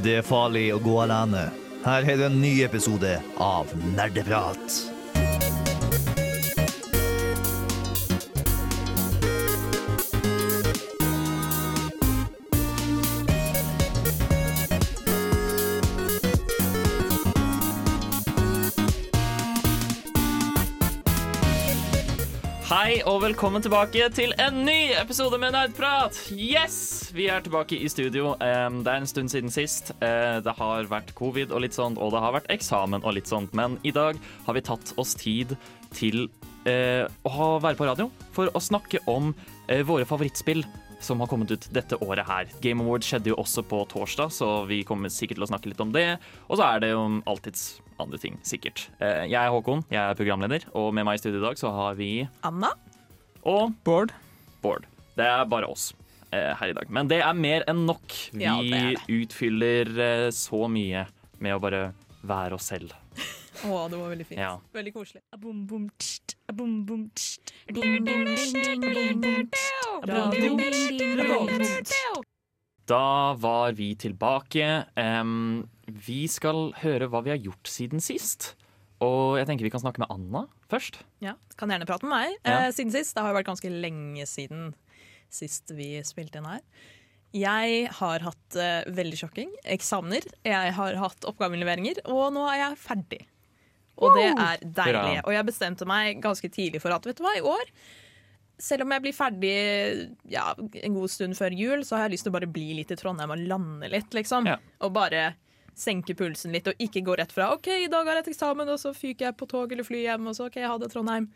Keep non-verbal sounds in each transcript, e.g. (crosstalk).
Det er farlig å gå alene. Her er det en ny episode av Nerdeprat. Velkommen tilbake til en ny episode med Nerdprat! Yes! Vi er tilbake i studio. Det er en stund siden sist. Uh, det har vært covid og litt sånt, og det har vært eksamen og litt sånt, men i dag har vi tatt oss tid til uh, å være på radio for å snakke om uh, våre favorittspill som har kommet ut dette året her. Game Awards skjedde jo også på torsdag, så vi kommer sikkert til å snakke litt om det. Og så er det jo alltids andre ting, sikkert. Eh, Jeg er Håkon, jeg er programleder, og med meg i studio i dag så har vi Anna? Og Bård? Bård. Det er bare oss eh, her i dag. Men det er mer enn nok. Vi Ja, det det. utfyller eh, så mye med å bare være oss selv. Å, det var veldig fint. Ja. Veldig koselig. Da var vi tilbake. Um, vi skal høre hva vi har gjort siden sist. Og jeg tenker vi kan snakke med Anna først. Ja, Kan gjerne prate med meg Ja. eh, siden sist. Det har jo vært ganske lenge siden sist vi spilte inn her. Jeg har hatt eh, veldig sjokking. Eksamener. Jeg har hatt oppgaveleveringer, og nå er jeg ferdig. Og det er deilig. Og jeg bestemte meg ganske tidlig for at vet du hva, i år selv om jeg blir ferdig ja, en god stund før jul, så har jeg lyst til å bare bli litt i Trondheim og lande litt, liksom. Ja. Og bare senke pulsen litt, og ikke gå rett fra OK, i dag har jeg et eksamen, og så fyker jeg på tog eller fly hjem, og så OK, ha det, Trondheim.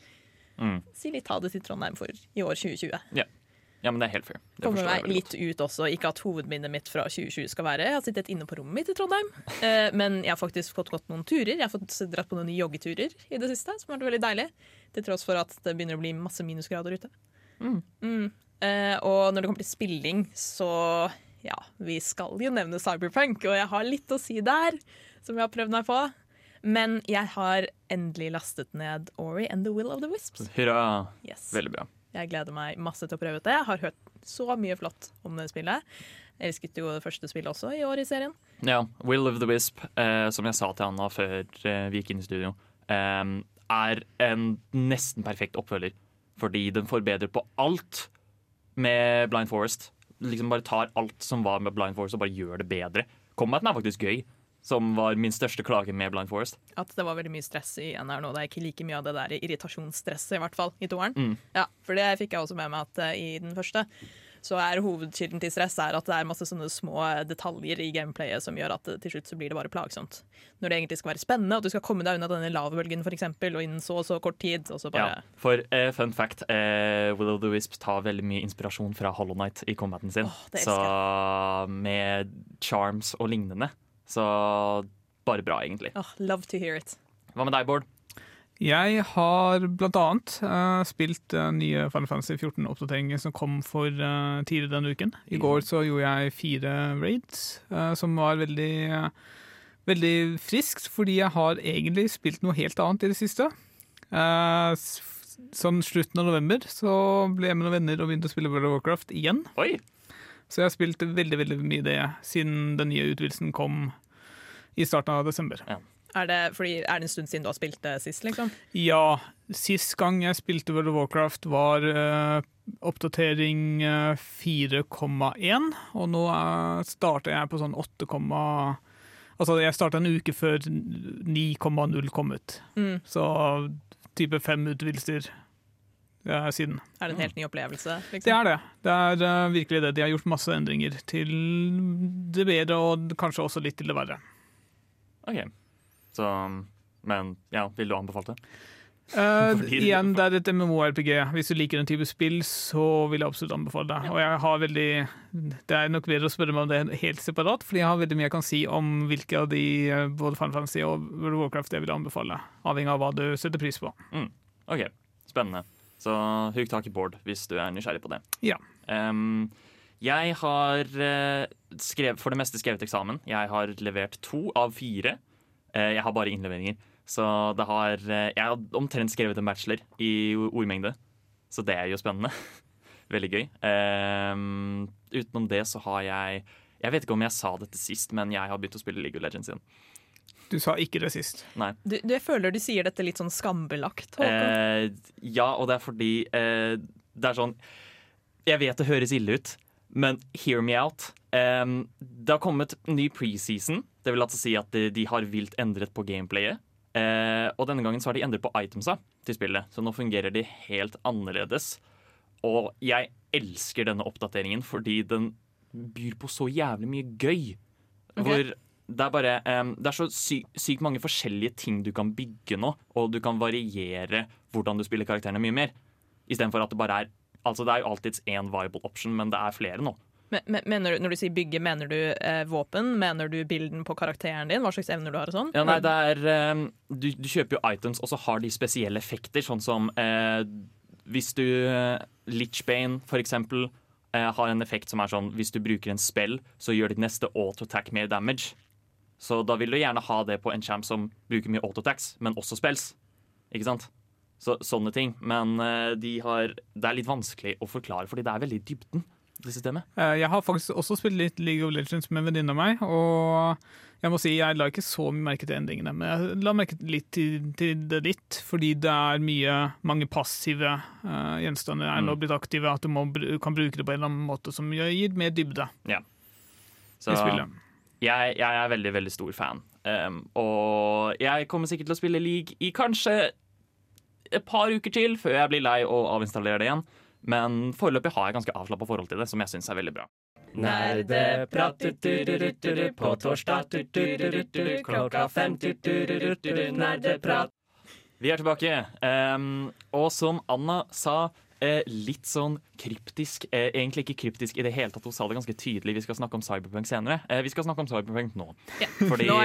Mm. Si litt ha det til Trondheim for i år 2020. Ja, men det er helt fair. Det Kommer meg litt ut også. Ikke at hovedminnet mitt fra 2020 skal være Jeg har sittet inne på rommet mitt i Trondheim, eh, men jeg har faktisk fått gått noen turer. Jeg har fått dratt på noen joggeturer i det siste, som har vært veldig deilig. Til tross for at det begynner å bli masse minusgrader ute. Mm. Mm. Eh, og når det kommer til spilling, så ja, vi skal jo nevne Cyberpunk, og jeg har litt å si der, som jeg har prøvd meg på. Men jeg har endelig lastet ned Ori and the Will of the Wisps. Hurra. Yes. Veldig bra. Jeg gleder meg masse til å prøve ut det. Jeg har hørt så mye flott om det spillet. Jeg elsket jo det første spillet også i år i serien. Ja, Will of the Wisp, eh, som jeg sa til Anna før eh, vi gikk inn i studio, eh, er en nesten perfekt oppfølger. Fordi den forbedrer på alt med Blind Forest. Liksom bare tar alt som var med Blind Forest og bare gjør det bedre. Combaten er faktisk gøy, som var min største klage med Blind Forest. At det var veldig mye stress i NR nå. Det er ikke like mye av det der irritasjonsstresset, i hvert fall, i toeren. Mm. Ja, for det fikk jeg også med meg at uh, i den første så er hovedkilden til stress er at det er masse sånne små detaljer i gameplayet som gjør at det, til slutt så blir det bare plagsomt. Når det egentlig skal være spennende, at du skal komme deg unna denne lavbølgen eksempel, og innen så og så kort tid, og så bare Ja, for uh, fun fact, uh, Will of the Wisp tar veldig mye inspirasjon fra Hollow Knight i combaten sin. Det så med charms og lignende. Så bare bra, egentlig. Åh, Love to hear it. Hva med deg, Bård? Jeg har blant annet eh, spilt uh, nye Final Fantasy 14-oppdateringer som kom for uh, tidligere denne uken. I går så gjorde jeg fire raids, eh, som var veldig, eh, veldig friskt, fordi jeg har egentlig spilt noe helt annet i det siste. Eh, sånn slutten av november så ble jeg med noen venner og begynte å spille World of Warcraft igjen. Oi! Så jeg har spilt veldig veldig mye det siden den nye utvidelsen kom i starten av desember. Er det, fordi, er det en stund siden du har spilt det sist, liksom? Ja, sist gang jeg spilte World of Warcraft var uh, oppdatering eh, 4,1, og nå uh, starter jeg på sånn 8, Altså jeg starta en uke før 9,0 kom ut. Mm. Så type fem utvidelser eh, siden. Er det en helt ny opplevelse? Det Liksom? er det. Det er uh, virkelig det. De har gjort masse endringer til det bedre, og kanskje også litt til det verre. OK. Så Men ja, vil du anbefale det? (laughs) Uh, igjen, det er et MMO-RPG. Hvis du liker den type spill, så vil jeg absolutt anbefale det. Og jeg har veldig Det er nok bedre å spørre meg om det helt separat, fordi jeg har veldig mye jeg kan si om hvilke av de, eh, både Final Fantasy og World of Warcraft, jeg vil anbefale. Avhengig av hva du setter pris på. OK, spennende. Så hugg tak i Bård hvis du er nysgjerrig på det. Ja. Um, jeg har skrevet, for det meste skrevet eksamen. Jeg har levert to av fire. Eh, jeg har bare innleveringer. Så det har eh, Jeg har omtrent skrevet en bachelor i ordmengde. Så det er jo spennende. (laughs) Veldig gøy. Um, utenom det så har jeg Jeg vet ikke om jeg sa dette sist, men jeg har begynt å spille League of Legends igjen. Du sa ikke det sist. Nei. Du, du, jeg føler du sier dette litt sånn skambelagt. Eh, ja, og det er fordi eh, det er sånn Jeg vet det høres ille ut, men hear me out. Um, det har kommet ny preseason. Det vil altså si at de, de har vilt endret på gameplayet. Uh, og denne gangen så har de endret på itemsa til spillet, så nå fungerer de helt annerledes. Og jeg elsker denne oppdateringen fordi den byr på så jævlig mye gøy. Okay. Hvor det er bare um, Det er så sy sykt mange forskjellige ting du kan bygge nå, og du kan variere hvordan du spiller karakterene mye mer. Istedenfor at det bare er Altså Det er jo alltids én viable option, men det er flere nå. Men, men, mener du, når du sier bygge, mener du eh, våpen? Mener du bilden på karakteren din? Hva slags evner du har og sånn? Ja, nei, det er eh, du, du kjøper jo items, og så har de spesielle effekter, sånn som eh, Hvis du eh, Litchbane, for eksempel, eh, har en effekt som er sånn Hvis du bruker en spell, så gjør ditt neste auto-attack mer damage. Så da vil du gjerne ha det på en champ som bruker mye auto-attacks, men også spells. Ikke sant? Så, sånne ting. Men eh, de har, det er litt vanskelig å forklare, fordi det er veldig dybden, det systemet. Eh, Jeg har faktisk også spilt litt League of Legends med en venninne av meg, og jeg må si jeg la ikke så mye merke til endringene, men jeg la merke litt til, til det litt, fordi det er mye, mange passive uh, gjenstander er nå Mm. blitt aktive, at du må, kan bruke det på en eller annen måte som gir mer dybde Så i spillet. jeg, jeg er veldig, veldig stor fan. Um, og jeg kommer sikkert til å spille League i kanskje et par uker til før jeg blir lei og avinstallerer det igjen. Men foreløpig har jeg ganske avslappa forhold til det, som jeg syns er veldig bra. Nerdeprat på torsdag klokka fem nerdeprat. Vi er tilbake. Um, og som Anna sa, eh, litt sånn kryptisk. Eh, egentlig ikke kryptisk i det hele tatt, hun sa det ganske tydelig. Vi skal snakke om Cyberpunk senere. Eh, vi skal snakke om Cyberpunk nå. Ja, Fordi nå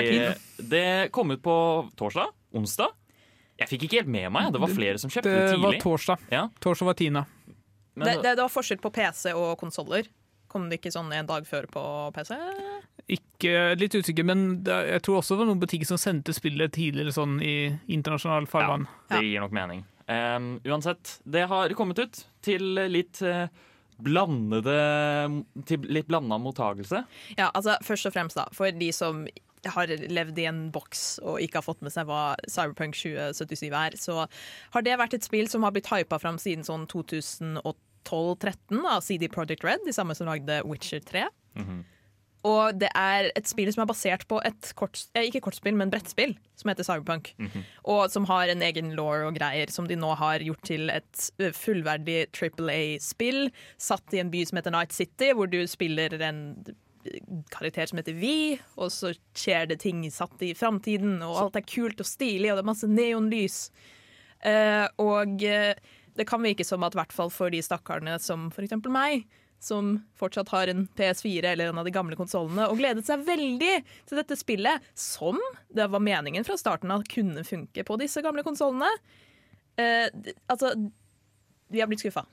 det kom ut på torsdag? Onsdag? Jeg fikk ikke helt med meg. Det var flere som kjøpte det Det var torsdag. Ja, Torsdag var tiende. det, det, det var forskjell på PC og konsoller. Kom det ikke sånn en dag før på PC? Ikke litt usikker, men det, jeg tror også det var noen butikker som sendte spillet tidligere sånn i internasjonal farvann. det gir nok mening. Um, uansett, det har kommet ut til litt uh, blandede Til litt blanda mottagelse. Ja, altså Først og fremst, da, for de som har levd i en boks og ikke har fått med seg hva Cyberpunk 2077 er, så har det vært et spill som har blitt hypa fram siden sånn 2012-13 av CD Project Red, de samme som lagde Witcher 3. Og det er et spill som er basert på et kort, eh, ikke kortspill, men brettspill, som heter Cyberpunk. Og som har en egen law og greier, som de nå har gjort til et eh, fullverdig Triple A-spill, satt i en by som heter Night City, hvor du spiller en karakter som heter Vi, og så skjer det ting satt i framtiden, og alt er kult og stilig, og det er masse neonlys. Eh, og eh, det kan virke som at i hvert fall for de stakkarene som eksempel meg, som fortsatt har en PS4 eller en av de gamle konsollene, og gledet seg veldig til dette spillet, som det var meningen fra starten av kunne funke på disse gamle konsollene. Eh, altså, vi har blitt skuffa.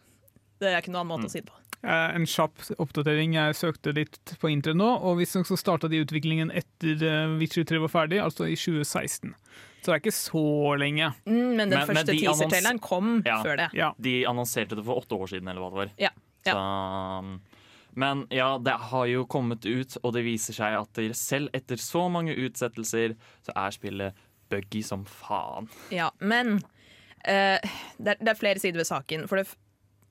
Det er ikke noen annen måte å si det på. Eh, En kjapp oppdatering. Jeg søkte litt på internett nå, og visstnok så starta de utviklingen etter eh, Witcher 3 var ferdig, altså i 2016. Så det er ikke så lenge. Mm, men den Men- men første de teaser-traileren kom Ja. før det. Ja. De annonserte det for åtte år siden, eller hva det var. Ja. Ja. Så, men ja, det har jo kommet ut, og det viser seg at selv etter så mange utsettelser, så er spillet buggy som faen. Ja, men uh, det, er, det er flere sider ved saken. For det,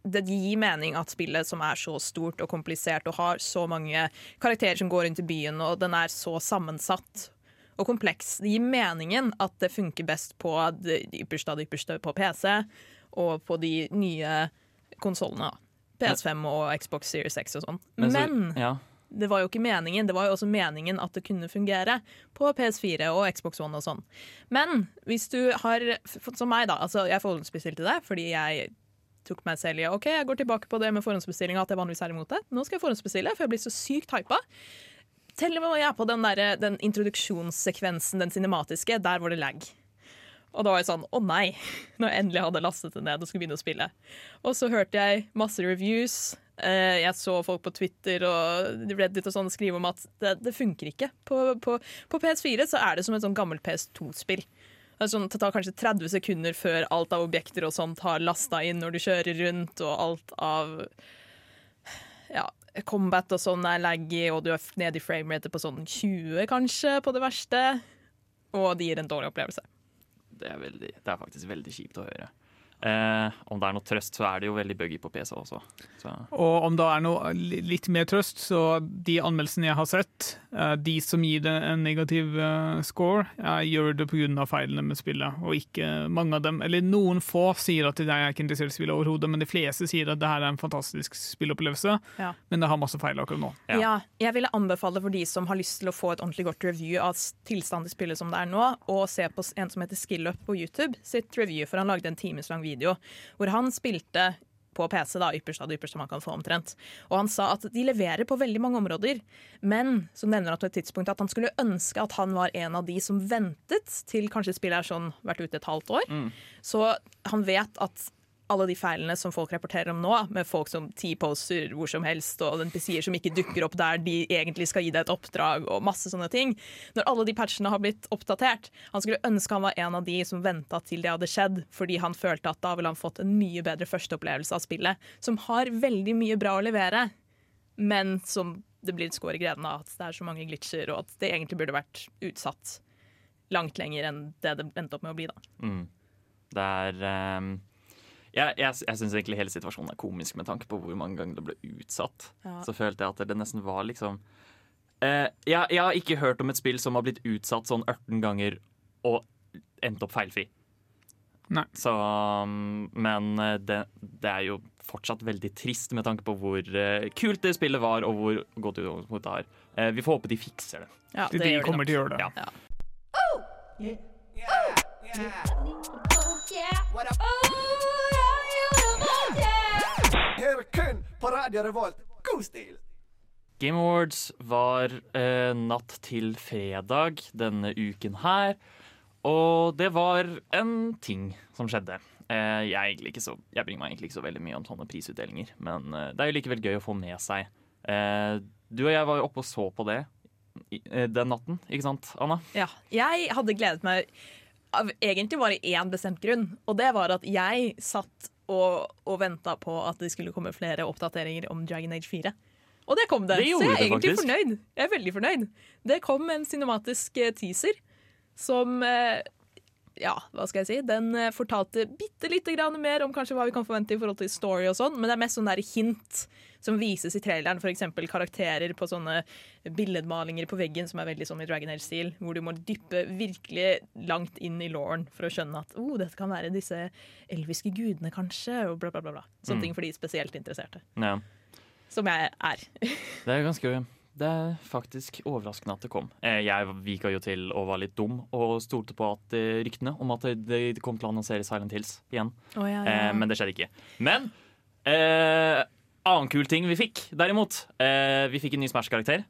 det gir mening at spillet som er så stort og komplisert og har så mange karakterer som går rundt i byen, og den er så sammensatt og kompleks, det gir meningen at det funker best på det ypperste av det ypperste på PC og på de nye konsollene. PS5 og Xbox Series X og sånn. Men, Men, ja. det var jo ikke meningen. Det var jo også meningen at det kunne fungere på PS4 og Xbox One og sånn. Men hvis du har som meg, da. Altså, jeg forhåndsbestilte det fordi jeg tok meg selv i OK, jeg går tilbake på det med forhåndsbestillinga, at jeg vanligvis er imot det. Nå skal jeg forhåndsbestille, for jeg blir så sykt hypa. Til og med jeg er på den, der, den introduksjonssekvensen, den cinematiske, der var det lag. Og da var jeg sånn å nei, (laughs) når jeg endelig hadde lastet det ned og skulle begynne å spille. Og så hørte jeg masse reviews. Eh, jeg så folk på Twitter og Reddit og sånn skrive om at det, det funker ikke. På, på, på PS4 så er det som et sånn gammelt PS2-spill. Sånn, det tar kanskje 30 sekunder før alt av objekter og sånt har lasta inn når du kjører rundt, og alt av ja, combat og sånn er laggy, og du er nede i framerate på sånn 20 kanskje, på det verste. Og det gir en dårlig opplevelse. Det er, veldig, det er faktisk veldig kjipt å høre. Eh, om det er noe trøst, så er det jo veldig buggy på PC også. Så. Og om det er noe litt mer trøst, så de anmeldelsene jeg har sett, eh, de som gir det en negativ eh, score, eh, gjør det pga. feilene med spillet, og ikke mange av dem. Eller noen få sier at de er ikke interessert i spillet overhodet, men de fleste sier at det her er en fantastisk spillopplevelse, Ja. men det har masse feil akkurat nå. Ja. Ja. jeg ville anbefale for de som har lyst til å få et ordentlig godt review av tilstanden i spillet som det er nå, å se på en som heter SkillUp på YouTube sitt review, for han lagde en timeslang video hvor han spilte på PC, da, ypperst av det ypperste man kan få omtrent. Og han sa at de leverer på veldig mange områder, men som nevner han på et tidspunkt at han skulle ønske at han var en av de som ventet til kanskje spillet er sånn vært ute et halvt år. Så han vet at alle de feilene som folk rapporterer om nå, med folk som T-poster hvor som helst, og NPC-er som ikke dukker opp der de egentlig skal gi deg et oppdrag, og masse sånne ting. Når alle de patchene har blitt oppdatert Han skulle ønske han var en av de som venta til det hadde skjedd, fordi han følte at da ville han fått en mye bedre førsteopplevelse av spillet, som har veldig mye bra å levere, men som det blir et skår i grenen av at det er så mange glitcher, og at det egentlig burde vært utsatt langt lenger enn det det endte opp med å bli. da. Mm. Det er ehm, Jeg, jeg, jeg syns egentlig hele situasjonen er komisk med tanke på hvor mange ganger det ble utsatt. Ja. Så følte jeg at det nesten var liksom eh, jeg, jeg har ikke hørt om et spill som har blitt utsatt sånn 18 ganger og endt opp feilfri. Nei. Så, um, men eh, det, det er jo fortsatt veldig trist med tanke på hvor uh, kult det spillet var, og hvor godt utgangspunkt det har. Uh, vi får håpe de fikser det. Ja, De, det de kommer nok. til å gjøre det. Ja. yeah! kun på Radio Revolt. God stil! Game Awards var eh, natt til fredag denne uken her. Og det var en ting som skjedde. Eh, jeg, er ikke så, jeg bryr meg egentlig ikke så veldig mye om sånne prisutdelinger, men eh, det er jo likevel gøy å få med seg. Eh, du og jeg var jo oppe og så på det i, eh, den natten, ikke sant, Anna? Ja, jeg hadde gledet meg av egentlig bare én bestemt grunn, og det var at jeg satt og, og venta på at det skulle komme flere oppdateringer om Dragon Age 4. Og det kom det, Det så jeg er det egentlig fornøyd. Jeg er veldig fornøyd. Det kom en cinematisk eh, teaser som eh, ja, hva skal jeg si? Den eh, fortalte bitte lite grann mer om kanskje hva vi kan forvente i forhold til story og sånn, men det er mest sånn der hint som vises i traileren, f.eks. karakterer på sånne billedmalinger på veggen som er veldig sånn i Dragon Age-stil, hvor du må dyppe virkelig langt inn i lauren for å skjønne at oh, dette kan være disse elviske gudene, kanskje, og bla, bla, bla. bla. Sånne Mm. ting for de spesielt interesserte. Ja. Som jeg er. Det er ganske Det er faktisk overraskende at det kom. Eh, Jeg vika jo til og var litt dum og stolte på at eh, ryktene om at det kom til å annonsere Silent Hills igjen. Eh, men det skjedde ikke. Men eh, annen kul ting vi fikk, derimot. Eh, vi fikk en ny Smash-karakter.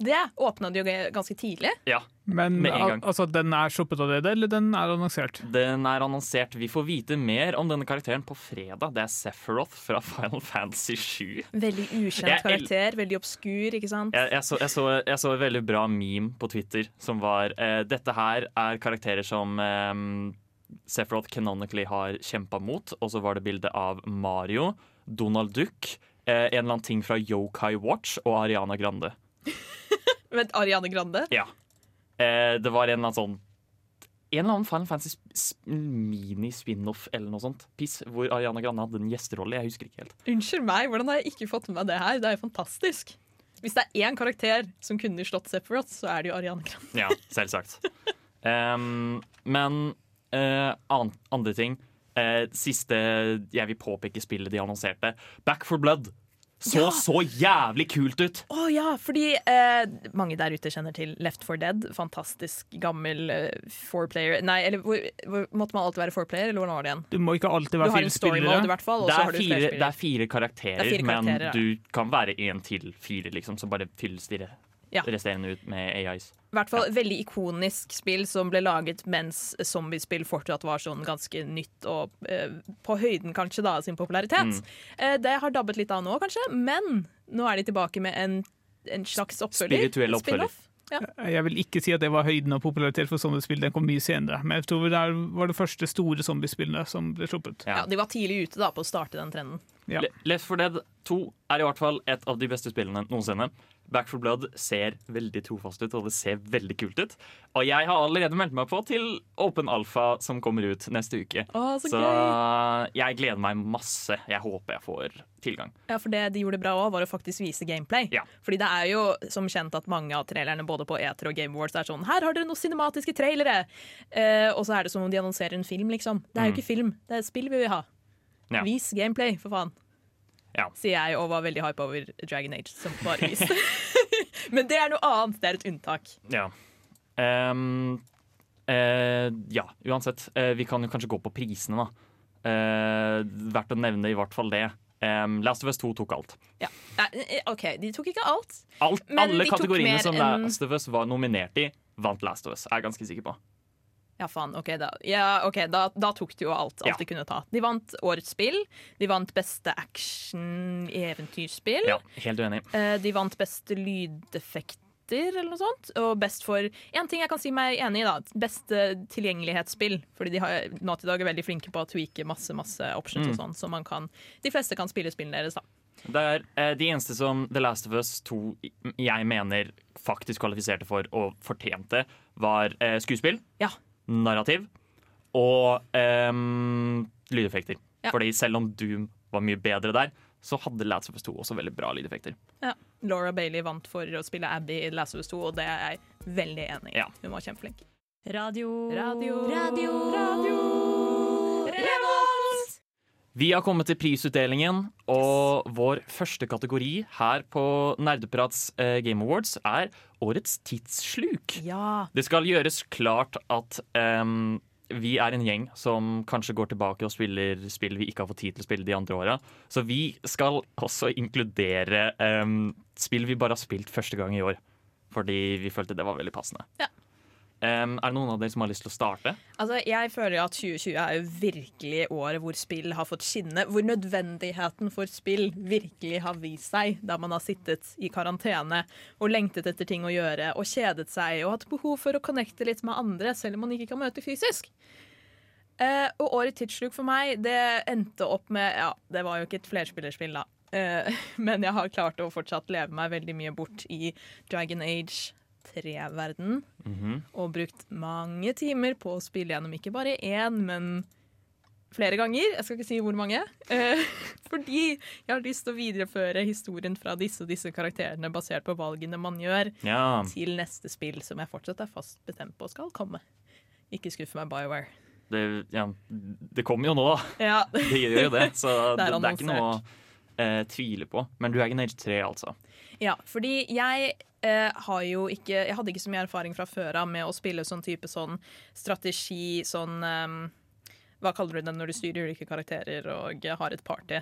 Det åpna de jo ganske tidlig. Ja, Men al altså, den er shoppet allerede, eller den er annonsert? Den er annonsert. Vi får vite mer om denne karakteren på fredag. Det er Sephiroth fra Final Fantasy 7. Veldig ukjent Jeg karakter, veldig obskur, ikke sant? Jeg, jeg, så, jeg, så, jeg så et veldig bra meme på Twitter som var eh, Dette her er karakterer som eh, Sephiroth canonically har kjempa mot. Og så var det bilde av Mario, Donald Duck, eh, en eller annen ting fra Yokai Watch og Ariana Grande. (laughs) Vent, Ariane Grande? Ja. Eh, det var en eller annen sånn En eller annen Final Fantasy sp- sp- mini-spin-off eller noe sånt. Piss, hvor Ariana Grande hadde en gjesterolle. Jeg husker ikke helt. Unnskyld meg, hvordan har jeg ikke fått med meg det her? Det er jo fantastisk. Hvis det er én karakter som kunne slått Sephiroth, så er det jo Ariana Grande. Ja, selvsagt. Um, men uh, an, andre ting Uh, Siste jeg vil påpeke spillet de annonserte. Back for Blood. Så Ja! så jævlig kult ut! Å ja, fordi eh, mange der ute kjenner til Left 4 Dead. Fantastisk gammel uh, four-player Nei, eller hvor, hvor, måtte man alltid være four-player, eller hvordan var det igjen? Du må ikke alltid være fire mode, spillere. fall. Det er, fire, flere det er fire karakterer, Det er fire men karakterer, ja. du kan være én til fire, liksom, som bare fylles de Ja. resterende ut med AIs. I hvert fall veldig ikonisk spill som ble laget mens zombiespill fortsatt var sånn ganske nytt og eh, på høyden kanskje da av sin popularitet. Mm. Eh, det har dabbet litt av nå, kanskje, men nå er de tilbake med en, en slags oppfølger. Spirituell oppfølger. Ja. Jeg vil ikke si at det var høyden av popularitet for zombiespill. Den kom mye senere. Men jeg tror det var det første store zombiespillene som ble sluppet. Ja. Ja, de var tidlig ute da på å starte den trenden. Ja. Left 4 Dead 2 er i hvert fall et av de beste spillene noensinne. Back for Blood ser veldig trofast ut, og det ser veldig kult ut. Og jeg har allerede meldt meg på til Open Alpha som kommer ut neste uke. Å, så, Så gøy! jeg gleder meg masse. Jeg håper jeg får tilgang. Ja, for det de gjorde bra òg, var å faktisk vise gameplay. Ja. Fordi det er jo som kjent at mange av trailerne både på Eter og Game Awards er sånn Her har dere noen cinematiske trailere! Eh, og så er det som om de annonserer en film, liksom. Det er jo Mm. ikke film, det er et spill vi vil ha. Ja. Vis gameplay, for faen. Ja. Sier jeg og var veldig hype over Dragon Age, som bare is. (laughs) Men det er noe annet. Det er et unntak. Ja. Um, uh, ja, uansett. Uh, vi kan jo kanskje gå på prisene, da. Uh, verdt å nevne i hvert fall det. Um, Last of Us 2 tok alt. Ja. OK, de tok ikke alt. alt alle kategoriene som Last of Us var nominert i, vant Last of Us. Er jeg ganske sikker på. Ja, faen. OK, da, ja, okay, da, da tok de jo alt, alt Ja. de kunne ta. De vant årets spill. De vant beste action-eventyrspill. Ja, helt uenig. Eh, De vant beste lydeffekter eller noe sånt. Og best for En ting jeg kan si meg enig i, da. Beste tilgjengelighetsspill. Fordi de har nå til dag er veldig flinke på å tweake masse masse options Mm. og sånn, så man kan De fleste kan spille spillene deres, da. Det er eh, De eneste som The Last of Us 2 jeg mener faktisk kvalifiserte for og fortjente, var eh, skuespill, Ja. Narrativ og um, lydeffekter. Ja. Fordi selv om Doom var mye bedre der, så hadde Last of Us 2 også veldig bra lydeffekter. Ja. Laura Bailey vant for å spille Abby i Last of Us 2, og det er jeg veldig enig i. Ja. Hun var kjempeflink. Radio. Radio. Radio. Radio. Vi har kommet til prisutdelingen, og vår første kategori her på Nerdeprats eh, Game Awards er Årets tidssluk. Ja. Det skal gjøres klart at um, vi er en gjeng som kanskje går tilbake og spiller spill vi ikke har fått tid til å spille de andre åra. Så vi skal også inkludere um, spill vi bare har spilt første gang i år. Fordi vi følte det var veldig passende. Ja. Ehm, er det noen av dere som har lyst til å starte? Altså, jeg føler jo at 2020 er jo virkelig året hvor spill har fått skinne. Hvor nødvendigheten for spill virkelig har vist seg da man har sittet i karantene og lengtet etter ting å gjøre og kjedet seg og hatt behov for å connecte litt med andre selv om man ikke kan møte fysisk. Uh, og året tidssluk for meg, det endte opp med Ja, det var jo ikke et flerspillerspill, da. Uh, (laughs) men jeg har klart å fortsatt leve meg veldig mye bort i Dragon Age 3-verden -hmm. og brukt mange timer på å spille gjennom ikke bare én, men flere ganger. Jeg skal ikke si hvor mange. Eh, (laughs) fordi jeg har lyst til å videreføre historien fra disse og disse karakterene basert på valgene man gjør, Ja. til neste spill som jeg fortsatt er fast bestemt på skal komme. Ikke skuff meg, BioWare. Det, ja, det kommer jo nå, da. Ja. (laughs) Det gjør jo det. Så det, (laughs) Det er det er ikke noe å eh, tvile på. Men Dragon Age 3, altså. Ja, fordi jeg eh, har jo ikke Jeg hadde ikke så mye erfaring fra før av med å spille sånn type sånn strategi, sånn um, Hva kaller du det når du styrer ulike karakterer og har et party?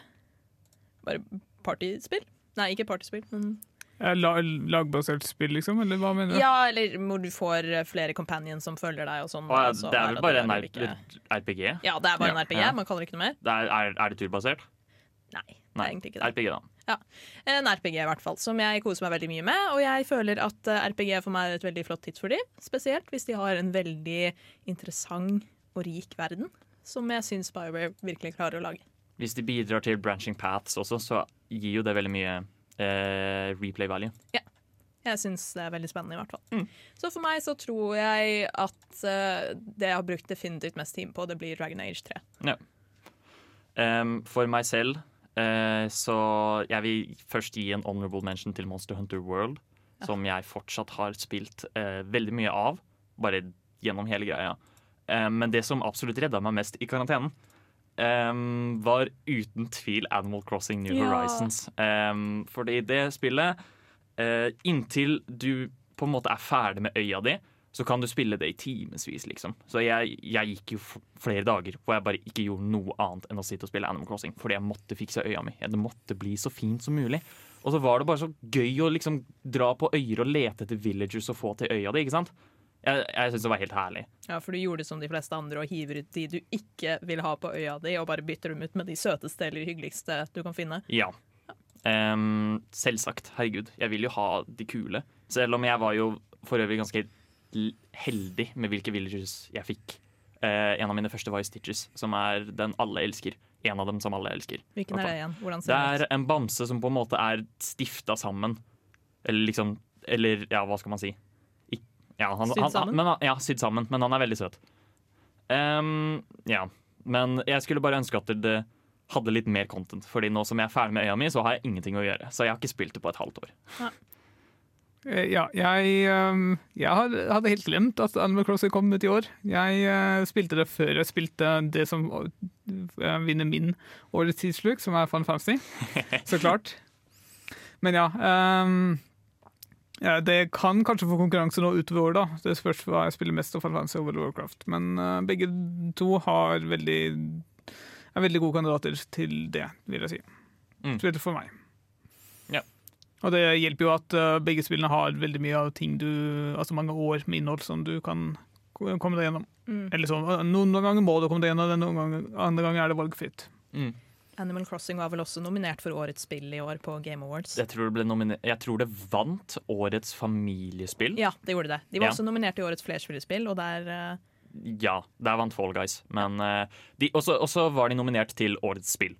Bare partyspill? Nei, ikke partyspill, men Ja, la, lagbasert spill, liksom? Eller hva mener du? Ja, eller hvor du får eh, flere companions som følger deg og sånn. Og, ja, så det er vel bare en ulike- RPG? Ja, det er bare en RPG. Ja. Man kaller det ikke noe mer. Det er, er, er det turbasert? Nei, det er egentlig ikke det. RPG, da. En RPG i hvert fall, som jeg koser meg veldig mye med. Og jeg føler at eh, RPG for meg er et veldig flott tidsfordriv. Spesielt hvis de har en veldig interessant og rik verden. Som jeg syns BioWare virkelig klarer å lage. Hvis de bidrar til branching paths også, så gir jo det veldig mye eh, replay value. Ja. Jeg syns det er veldig spennende, i hvert fall. Mm. Så for meg så tror jeg at uh, det jeg har brukt definitivt mest tid på, det blir Dragon Age 3. Em, for meg selv så jeg vil først gi en honorable mention til Monster Hunter World, som jeg fortsatt har spilt eh, veldig mye av, bare gjennom hele greia. Eh, men det som absolutt redda meg mest i karantenen, var uten tvil Animal Crossing New Ja. Horizons. Fordi det spillet, eh, inntil du på en måte er ferdig med øya di, så kan du spille det i timevis, liksom. Så jeg, jeg gikk jo flere dager hvor jeg bare ikke gjorde noe annet enn å sitte og spille Animal Crossing. Fordi jeg måtte fikse øya mi. Det måtte bli så fint som mulig. Og så var det bare så gøy å liksom dra på øyer og lete etter villagers og få til øya di, ikke sant? Jeg, jeg syns det var helt herlig. Ja, For du gjorde som de fleste andre og hiver ut de du ikke vil ha på øya di, og bare bytter dem ut med de søteste eller hyggeligste du kan finne. Ja. Um, selvsagt. Herregud. Jeg vil jo ha de kule. Selv om jeg var jo for øvrig ganske heldig med hvilke villagers jeg fikk. Uh, en av mine første var i Stitches, som er den alle elsker. en av dem som alle elsker. Hvilken er det igjen? Hvordan ser Det den er ut? en bamse som på en måte er stifta sammen. Eller liksom Eller ja, hva skal man si? Ik ja, han, Sydd han, sammen? men, han- ja, sydd sammen. Men han er veldig søt. Um, ja. Men jeg skulle bare ønske at det hadde litt mer content. Fordi nå som jeg er ferdig med øya mi, så har jeg ingenting å gjøre. Så jeg har ikke spilt det på et halvt år. Eh, Ja, jeg, ehm, jeg hadde helt glemt at Animal Crossing kom ut i år. Jeg eh, spilte det før jeg spilte det som eh, vinner min årets tidssluk, som er Fun Fancy. Så (laughs) klart. Men ja, um, ja. Det kan kanskje få konkurranse nå utover året, da. Det spørs hva jeg spiller mest av Fun Fancy og World of Warcraft. Men uh, begge to har veldig, er veldig gode kandidater til det, vil jeg si. Mm. Spilte for meg. Og det hjelper jo at uh, begge spillene har veldig mye av ting du Altså mange år med innhold som du kan komme deg gjennom. Mm. Eller sånn, uh, Noen ganger må du komme deg gjennom noen ganger, andre ganger er det valgfritt. Mm. Animal Crossing var vel også nominert for årets spill i år på Game Awards. Jeg, tror det ble jeg tror det vant årets familiespill. Ja, det gjorde det. De var Ja. også nominert i årets flerspillerspill, og der uh... Ja, der vant Fall Guys. Men uh, de, også, også var de nominert til årets spill.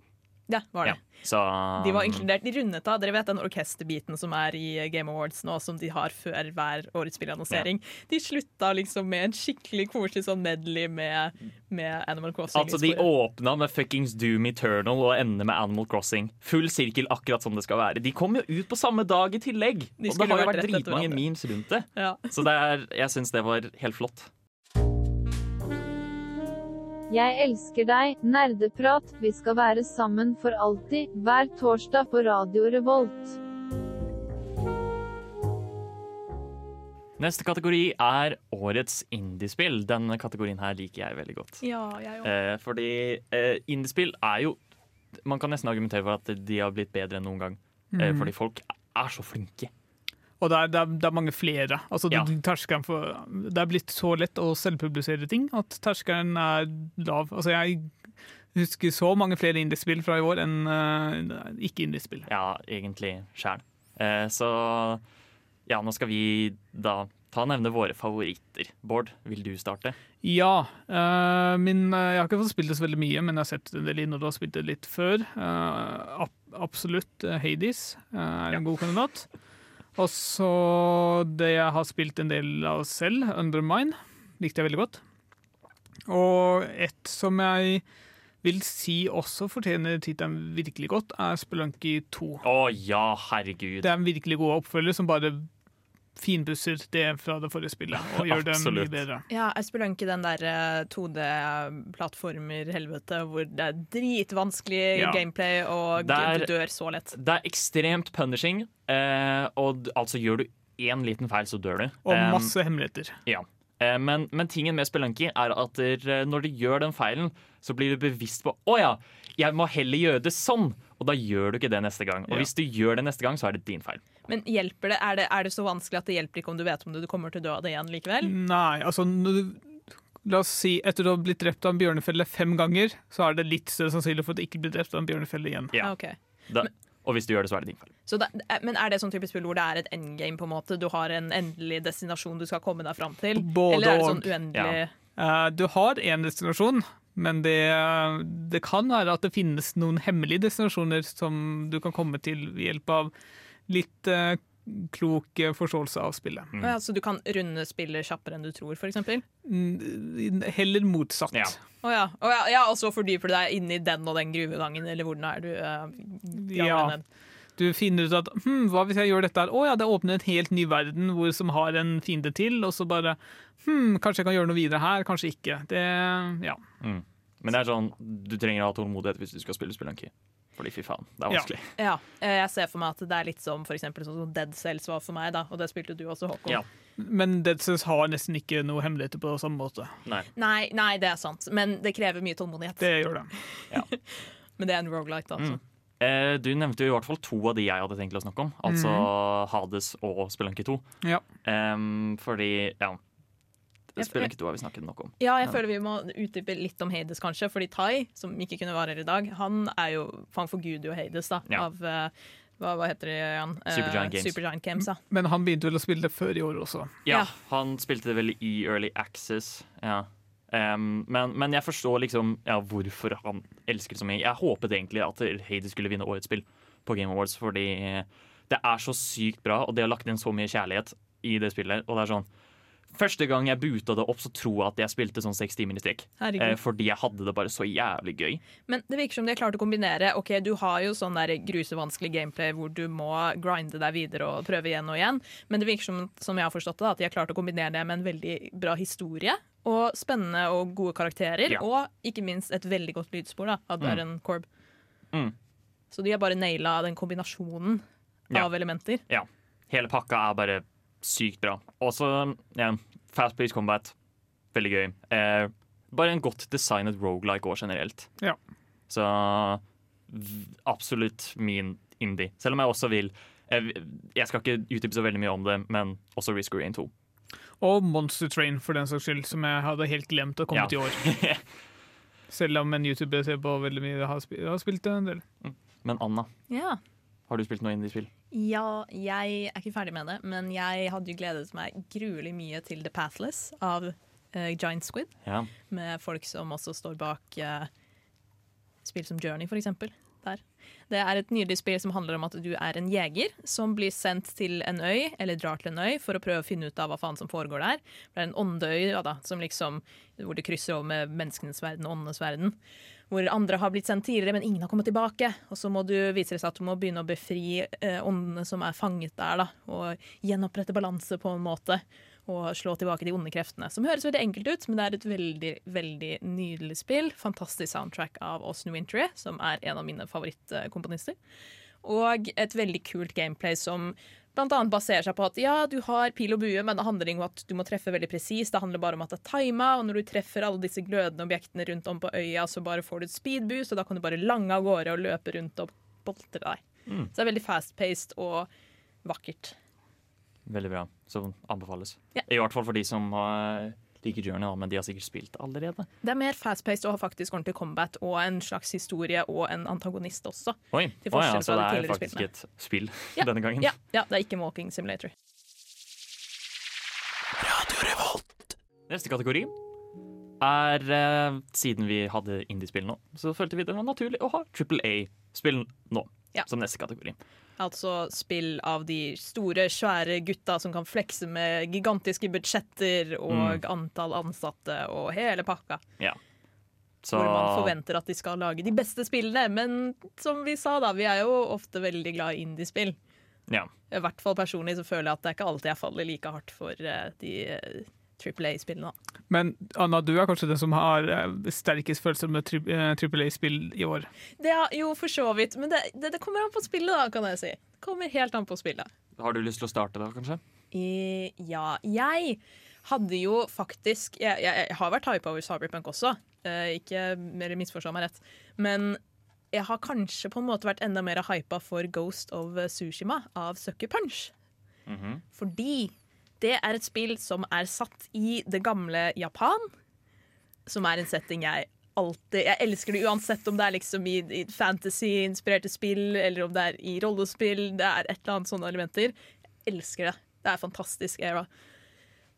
Ja, var det. Ja, så De var inkludert i rundet av Dere vet den orkesterbiten som er i Game Awards nå, som de har før hver årets spillannonsering. De slutta liksom med en skikkelig koselig sånn medley med, med Animal Crossing. Altså, De åpna med fuckings Doom Eternal og ender med Animal Crossing. Full sirkel, akkurat som det skal være. De kom jo ut på samme dag i tillegg! De og det har jo vært dritmange memes rundt det. Ja. Så det er, jeg syns det var helt flott. Jeg elsker deg, nerdeprat, vi skal være sammen for alltid, hver torsdag på Radio Revolt. Neste kategori er årets indiespill. Denne kategorien her liker jeg veldig godt. ja, jeg også. Eh, fordi eh, indiespill er jo Man kan nesten argumentere for at de har blitt bedre enn noen gang. Eh, Mm. fordi folk er så flinke. Og det er, det er, det er mange flere. Altså, Ja. det, for, det er blitt så lett å selvpublisere ting at terskelen er lav. Altså, jeg husker så mange flere indiespill fra i år enn uh, ikke-indiespill. Ja, egentlig sjæl. Eh, så ja, nå skal vi da ta og nevne våre favoritter. Bård, vil du starte? Ja. eh, min, eh, jeg har ikke fått spilt det så veldig mye, men jeg har sett en del innhold og spilt det litt før. Uh, ab absolutt eh, Hades eh, er en god kandidat. Og så det jeg har spilt en del av selv, Undermine, likte jeg veldig godt. Og et som jeg vil si også fortjener tittelen virkelig godt, er Spelunky 2. Å ja, herregud. Det er en virkelig god oppfølger som bare finpusser det fra det forrige spillet og gjør det mye bedre. Ja, jeg spiller ikke den der eh, 2D-plattformer-helvete hvor det er dritvanskelig Ja. gameplay og er- du dør så lett. Det er ekstremt punishing, eh, og altså gjør du én liten feil, så dør du. Og Eh, masse hemmeligheter. Ja. Eh, Men, men tingen med Spelunky er at der, eh, når du gjør den feilen, så blir du bevisst på å ja, jeg må heller gjøre det sånn. Og da gjør du ikke det neste gang. Og Ja. hvis du gjør det neste gang, så er det din feil. Men hjelper det? Er, det? er det så vanskelig at det hjelper ikke om du vet om du kommer til å dø av det igjen likevel? Nei, altså La oss si etter du har blitt drept av en bjørnefelle fem ganger, så er det litt større sannsynlig for at du ikke blir drept av en bjørnefelle igjen. Ja. Ah, ok. Da, og hvis du gjør det, så er det din feil. Er- men er det sånn type spill hvor det er et endgame? på en måte? Du har en endelig destinasjon du skal komme deg fram til? Både Eller er det sånn uendelig uendelig uh, du har én destinasjon, men det, det kan være at det finnes noen hemmelige destinasjoner som du kan komme til ved hjelp av litt eh, klok eh, forståelse av spillet. Mm. Ja, Så du kan runde spillet kjappere enn du tror, f.eks.? Mm, Heller motsatt. Ja. ja. Oh, ja, ja, og så fordyper du deg inn i den og den gruvegangen, eller hvor nå er du uh, Ja. ned. Du finner ut at hm, hva hvis jeg gjør dette her? Å ja, det åpner en helt ny verden hvor som har en fiende til, og så bare hm, kanskje jeg kan gjøre noe videre her, kanskje ikke. Det, ja. Mm. Men det er sånn, du trenger å ha tålmodighet hvis du skal spille Spelunky. Fordi fy faen, det er vanskelig. Ja, ja. jeg ser for meg at det er litt som for eksempel, sånn som Dead Cells var for meg, da, og det spilte du også, Håkon. Ja. Men Dead Cells har nesten ikke noe hemmeligheter på samme måte. Nei. Nei, nei, det er sant, men det krever mye tålmodighet. Det gjør det. Ja. (laughs) Men det er en rogelight, altså. Mm. Eh, du nevnte jo i hvert fall to av de jeg hadde tenkt å snakke om. Altså Hades og Spelunky 2. Ja. Um, fordi, ja Ja, for- Spelunky 2 har vi snakket nok om. Ja, jeg føler vi må utdype litt om Hades, kanskje. Fordi Tai, som ikke kunne være her i dag, han er jo fan forguder jo Hades, da. Ja. Av eh, hva, hva heter det igjen? Eh, Supergiant Games. Supergiant Games, ja. Men han begynte vel å spille det før i år også. Ja, Ja. Han spilte det vel i Early Access. Ja. Um, men, men jeg forstår liksom ja, hvorfor han elsker det så mye. Jeg håpet egentlig at Hades skulle vinne årets spill på Game Awards, fordi det er så sykt bra, og de har lagt inn så mye kjærlighet i det spillet. Og det er sånn Første gang jeg boota det opp, så tror jeg at jeg spilte sånn seks timer i strekk. Eh, fordi jeg hadde det bare så jævlig gøy. Men det virker som de har klart å kombinere. Ok, Du har jo sånn der grusevanskelig gameplay hvor du må grinde deg videre og prøve igjen og igjen, men det virker som, som jeg har forstått det, at de har klart å kombinere det med en veldig bra historie. Og spennende og gode karakterer, Ja. og ikke minst et veldig godt lydspor da, av Darren Korb. Mm. Så de har bare naila den kombinasjonen Ja. av elementer. Ja. Hele pakka er bare sykt bra. Også ja, fast Pace combat. Veldig gøy. Eh, bare en godt designet rogelike òg, generelt. Ja. Så absolutt min indie. Selv om jeg også vil Jeg, jeg skal ikke utdype så veldig mye om det, men også Risk Green 2. Og Monster Train, for den saks skyld, som jeg hadde helt glemt å komme Ja. til i år. (laughs) Selv om en YouTuber ser på veldig mye, har, sp har spilt en del. Men Anna, Ja. Har du spilt noe indie-spill? Ja, jeg er ikke ferdig med det, men jeg hadde jo gledet meg gruelig mye til The Pathless av uh, Giant Squid. Ja. Med folk som også står bak uh, spill som Journey, for eksempel. Der. Det er et nydelig spill som handler om at du er en jeger som blir sendt til en øy, eller drar til en øy, for å prøve å finne ut av hva faen som foregår der. Det er en åndeøy ja, da, som liksom, hvor det krysser over med menneskenes verden og åndenes verden. Hvor andre har blitt sendt tidligere, men ingen har kommet tilbake. Og så må du vise det seg at du må begynne å befri eh, åndene som er fanget der, da, og gjenopprette balanse på en måte. Og slå tilbake de onde kreftene. Som høres veldig enkelt ut, men det er et veldig veldig nydelig spill. Fantastisk soundtrack av Austin Wintry, som er en av mine favorittkomponister. Og et veldig kult gameplay som blant annet baserer seg på at ja, du har pil og bue, men det handler ikke om at du må treffe veldig presist. Det handler bare om at det er tima, og når du treffer alle disse glødende objektene rundt om på øya, så bare får du et speedboost, og da kan du bare lange av gårde og løpe rundt og boltre deg. Så det er veldig fast-paced og vakkert. Veldig bra. Så anbefales. Ja. I hvert fall for de som uh, liker Journey, da, men de har sikkert spilt allerede. Det er mer fast-paced og har faktisk ordentlig combat og en slags historie og en antagonist også. Oi, Til oh, ja, så det er faktisk spillene. et spill Ja, (laughs) denne gangen. Ja, ja, det er ikke walking simulator. Radio Neste kategori er eh, Siden vi hadde indiespill nå, så følte vi det var naturlig å ha Triple A-spill nå. Ja. Som neste kategori. Altså spill av de store, svære gutta som kan flekse med gigantiske budsjetter og antall ansatte og hele pakka. Så Hvor man forventer at de skal lage de beste spillene. Men som vi sa, da, vi er jo ofte veldig glad i indiespill. ja. I hvert fall personlig så føler jeg at det er ikke alltid jeg faller like hardt for eh, de uh, Triple A-spillene. Men Anna, du er kanskje den som har eh, sterkest følelser med eh, Triple A-spill i år. Det er jo for så vidt, men det, det, det kommer an på spillet, da, kan jeg si. Det kommer helt an på spillet. Har du lyst til å starte da, kanskje? I, ja, jeg hadde jo faktisk Jeg, jeg, jeg har vært hypa over Cyberpunk også, eh, ikke mer misforstå meg rett. Men jeg har kanskje på en måte vært enda mer hypa for Ghost of Sushima av Sucker Punch. Mhm. Fordi det er et spill som er satt i det gamle Japan. Som er en setting jeg alltid Jeg elsker det uansett om det er liksom i, i fantasy-inspirerte spill, eller om det er i rollespill. Det er et eller annet sånne elementer. Jeg elsker det. Det er fantastisk era.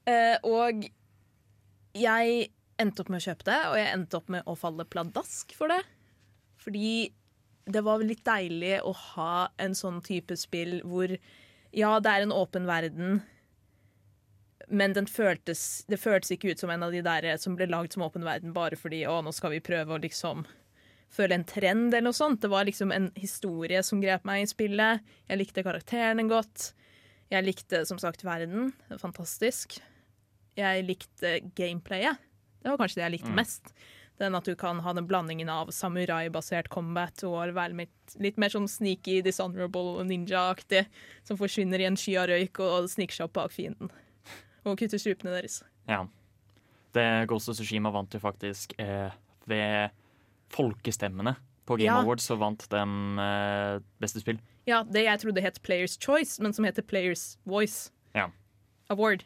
Eh, og jeg endte opp med å kjøpe det, og jeg endte opp med å falle pladask for det. Fordi det var litt deilig å ha en sånn type spill hvor ja, det er en åpen verden, men den føltes, det føltes ikke ut som en av de der som ble lagd som åpen verden bare fordi å, nå skal vi prøve å liksom føle en trend eller noe sånt. Det var liksom en historie som grep meg i spillet. Jeg likte karakterene godt. Jeg likte som sagt verden. Fantastisk. Jeg likte gameplayet. Det var kanskje det jeg likte mest. Den at du kan ha den blandingen av samurai-basert combat og være litt, litt mer sånn sneaky, dishonorable og ninja-aktig. Som forsvinner i en sky av røyk og sniker seg opp bak fienden. Og kutter strupene deres. Ja. Det Ghost of Tsushima vant jo faktisk eh, ved folkestemmene. På Game Ja. Awards så vant de eh, beste spill. Ja, det jeg trodde het Players Choice, men som heter Players Voice Ja. Award.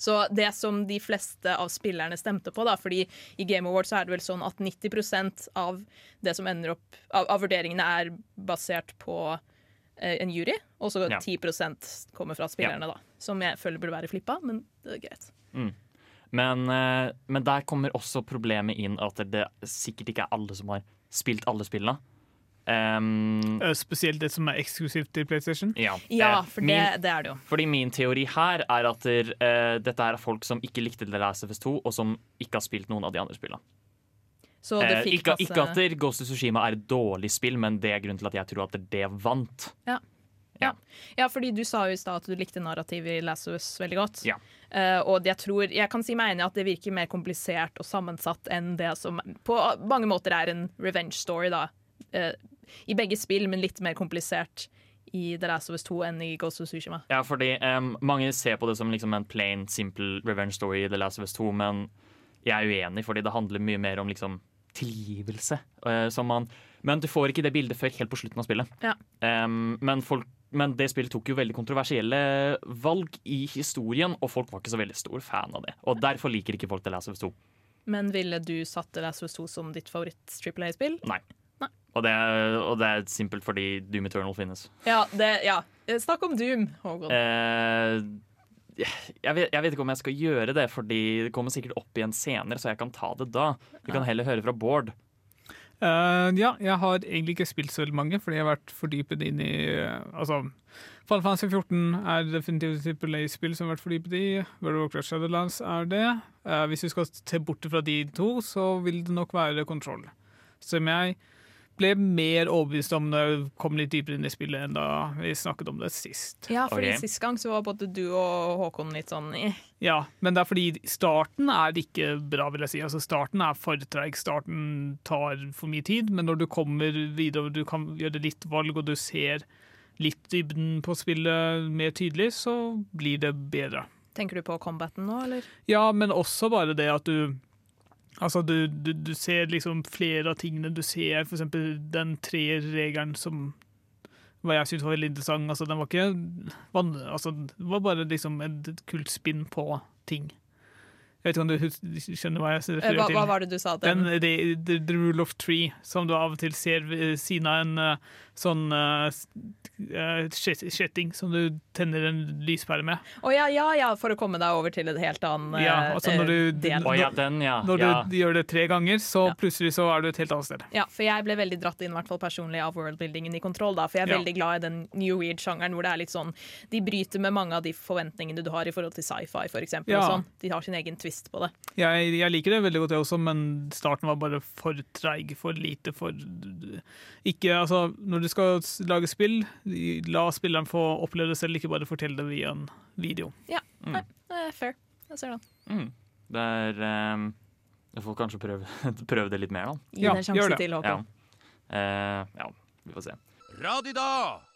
Så det som de fleste av spillerne stemte på, da, fordi i Game Awards så er det vel sånn at 90% av det som ender opp av, av vurderingene er basert på eh, en jury, og så Ja. 10% kommer fra spillerne, da. Som jeg føler burde være flippa, men det er greit. Men, eh, men der kommer også problemet inn at det sikkert ikke er alle som har spilt alle spillene. Um, Spesielt det som er eksklusivt til PlayStation. ja. Ja, for det, min, det er det jo. fordi min teori her er at der, uh, dette er folk som ikke likte The Last of Us 2, og som ikke har spilt noen av de andre spillene. Så det fikk ikke, masse ikke at Ghost of Tsushima er et dårlig spill, men det er grunnen til at jeg tror at det vant. Ja, fordi du sa jo i stad at du likte narrativet i Last of Us veldig godt. Ja. Uh, og jeg tror, jeg kan si meg enig i at det virker mer komplisert og sammensatt enn det som på mange måter er en revenge story, da. Uh, I begge spill, men litt mer komplisert i The Last of Us 2 enn i Ghost of Tsushima. Ja, fordi um, Mange ser på det som liksom en plain, simple revenge story i The Last of Us 2, men jeg er uenig, fordi det handler mye mer om liksom tilgivelse. eh, som man, men du får ikke det bildet før helt på slutten av spillet. Ja. Um, men, folk, men det spillet tok jo veldig kontroversielle valg i historien, og folk var ikke så veldig stor fan av det. Og derfor liker ikke folk The Last of Us 2. Men ville du satt The Last of Us 2 som ditt favoritt-Triple A-spill? Nei. Nei. Og det, og det er simpelt fordi Doom Eternal finnes. Ja, det, ja. Snakk om Doom, Håkon. Eh, jeg, vet, jeg vet ikke om jeg skal gjøre det, fordi det kommer sikkert opp igjen senere, så jeg kan ta det da. Vi kan heller høre fra Bård. Uh, ja, jeg har egentlig ikke spilt så veldig mange, fordi jeg har vært fordypet inn i uh, Altså, Fall Fantasy 14 er definitivt et Triple A-spill som jeg har vært fordypet i. World of Warcraft Shadowlands er det. Uh, hvis vi skal se bort fra de to, så vil det nok være kontroll. Som jeg ble mer overbevist om når jeg kom litt dypere inn i spillet enn da vi snakket om det sist. Ja, fordi okay. Sist gang så var både du og Håkon litt sånn i Ja, men det er fordi starten er ikke bra, vil jeg si. Altså Starten er for treig, starten tar for mye tid, men når du kommer videre og du kan gjøre litt valg, og du ser litt dybden på spillet mer tydelig, så blir det bedre. Tenker du på combaten nå, eller? Ja, men også bare det at du Altså, du, du, du ser liksom flere av tingene. Du ser eksempel den tre-regelen som hva jeg syntes var veldig interessant. Altså, den var ikke van, altså, Det var bare liksom et kult spinn på ting. Jeg vet ikke om du skjønner hva jeg Eh, refererer til? hva var det du sa? Den, Den, the, the, the rule of tree, som du av og til ser ved siden av en eh, sånn uh, kjetting som du tenner en lyspære med. Å ja, ja, ja, for å komme deg over til et helt annet Ja, altså når du- del. Oh, ja, den, ja. Når ja. du gjør det tre ganger, så Ja. plutselig så er du et helt annet sted. Ja, for jeg ble veldig dratt inn, i hvert fall personlig, av worldbuildingen i Kontroll. da, For jeg er Ja. veldig glad i den new weird-sjangeren hvor det er litt sånn De bryter med mange av de forventningene du har i forhold til sci-fi, for eksempel. Ja. Sånn. De har sin egen twist på det. Jeg, jeg liker det veldig godt, jeg også, men starten var bare for treig, for lite, for Ikke Altså, når du skal lage spill, la spilleren få oppleve det selv, ikke bare fortelle det via en video. Nei, det er fair. Jeg ser den. Mm. Det er um, Jeg får kanskje prøve, (laughs) prøve det litt mer, da. Gi Ja, det en sjanse til, Ja. Eh, ja, vi får se. Radida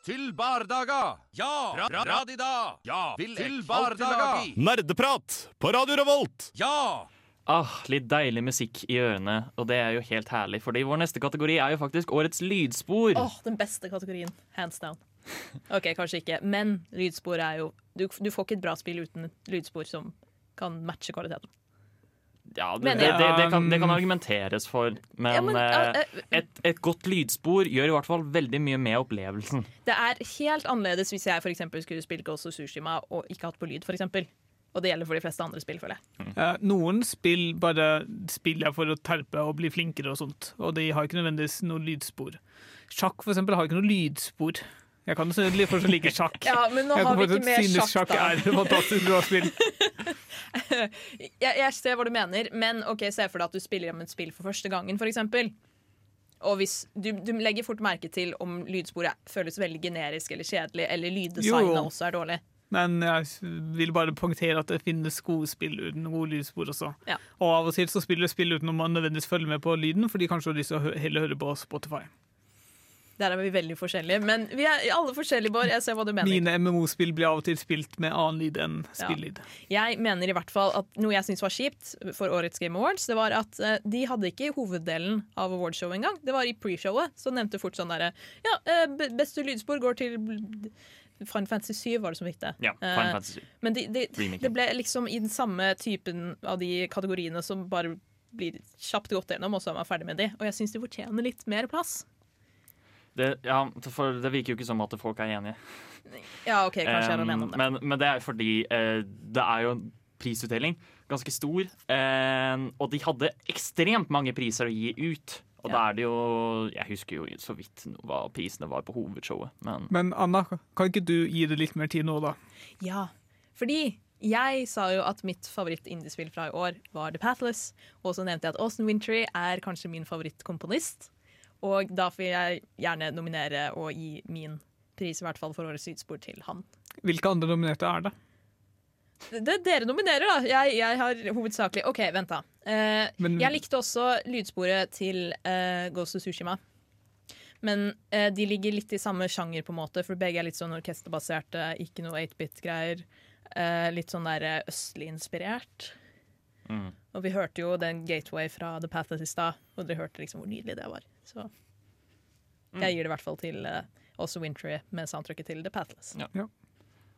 til bardaga. Ja! Ra ra radida. Ja! Vil til bardaga. Nerdeprat på Radio Revolt! Ja! Ah, litt deilig musikk i ørene, og det er jo helt herlig. Fordi vår neste kategori er jo faktisk årets lydspor. Åh, Den beste kategorien. Hands down. OK, kanskje ikke, men lydspor er jo Du, du får ikke et bra spill uten et lydspor som kan matche kvaliteten. Ja, det, det, det, kan, det kan argumenteres for, men, Ja, men, uh, et, et godt lydspor gjør i hvert fall veldig mye med opplevelsen. Det er helt annerledes hvis jeg for skulle spilt Ghost of Tsushima og ikke hatt på lyd, eksempel. Og det gjelder for de fleste andre spill, føler jeg. Eh, noen spill bare spiller for å terpe og bli flinkere og sånt, og de har ikke nødvendigvis noe lydspor. Sjakk for eksempel har ikke noe lydspor. Jeg kan fortsatt like sjakk. (laughs) Ja, men nå jeg har vi ikke mer sjakk, sjakk da. er et fantastisk bra spill. (laughs) Jeg, jeg ser hva du mener, men ok, se for deg at du spiller om et spill for første gangen, eksempel. Og hvis du, du legger fort merke til om lydsporet føles veldig generisk eller kjedelig, eller lyddesignet også er dårlig. Men jeg vil bare poengtere at det finnes gode spill uten gode lydspor også. Ja. Og av og til så spiller jeg spill uten om man nødvendigvis følger med på lyden, fordi kanskje har lyst til å heller høre på Spotify. Der er vi veldig forskjellige, men vi er alle forskjellige, Bård. Jeg ser hva du mener. Mine MMO-spill blir av og til spilt med annen lyd enn spillyd. Jeg mener i hvert fall at noe jeg syns var kjipt for årets Game Awards, det var at eh, de hadde ikke hoveddelen av awardshowet engang. Det var i pre-showet. Så nevnte fort sånn derre Ja, eh, beste lydspor går til Final Fantasy 7 var det som fikk det. Ja, Eh, Final Fantasy. Men de, de, det ble liksom i den samme typen av de kategoriene som bare blir kjapt gått gjennom, og så er man ferdig med de. Og jeg syns de fortjener litt mer plass. Det, ja, for det virker jo ikke som at folk er enige. Ja, OK, kanskje jeg Um, alene om det. men, men det er fordi eh, det er jo prisutdeling. Ganske stor. Eh, og de hadde ekstremt mange priser å gi ut. Og da er det jo Jeg husker jo så vidt hva prisene var på hovedshowet, men Men Anna, kan ikke du gi det litt mer tid nå, da? Ja, fordi jeg sa jo at mitt favoritt-indiespill fra i år var The Pathless. Og så nevnte jeg at Austin Wintry er kanskje min favorittkomponist. Og da får jeg gjerne nominere og gi min pris, i hvert fall for årets lydspor, til han. Hvilke andre nominerte er det? Det dere nominerer, da. Jeg, jeg har hovedsakelig OK, vent, da. Eh, Men- jeg likte også lydsporet til eh, Ghost of Tsushima. Men eh, de ligger litt i samme sjanger, på en måte, for begge er litt sånn orkesterbaserte, ikke noe 8-bit-greier. Eh, litt sånn der eh, østlig inspirert. mm. Og vi hørte jo den Gateway fra The Pathless i stad, og dere hørte liksom hvor nydelig det var. Så jeg gir det i hvert fall til uh, også Wintry med soundtracket til The Pathless.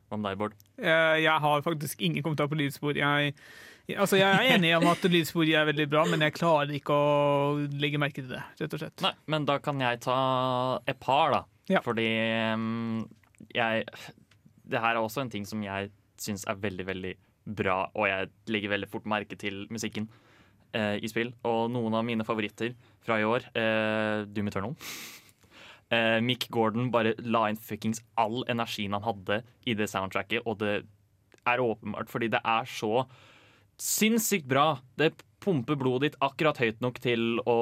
Hva med deg, Bård? Eh, Jeg har faktisk ingen kommentar på lydspor. Jeg, altså jeg er enig om at lydspor er veldig bra, men jeg klarer ikke å legge merke til det, rett og slett. Nei, men da kan jeg ta et par, da. Ja. Fordi mm, jeg Det her er også en ting som jeg syns er veldig, veldig bra, og jeg legger veldig fort merke til musikken eh, i spill. Og noen av mine favoritter fra i år, eh, Doom Eternal eh, Mick Gordon bare la inn fuckings all energien han hadde i det soundtracket, og det er åpenbart fordi det er så sinnssykt bra. Det pumper blodet ditt akkurat høyt nok til å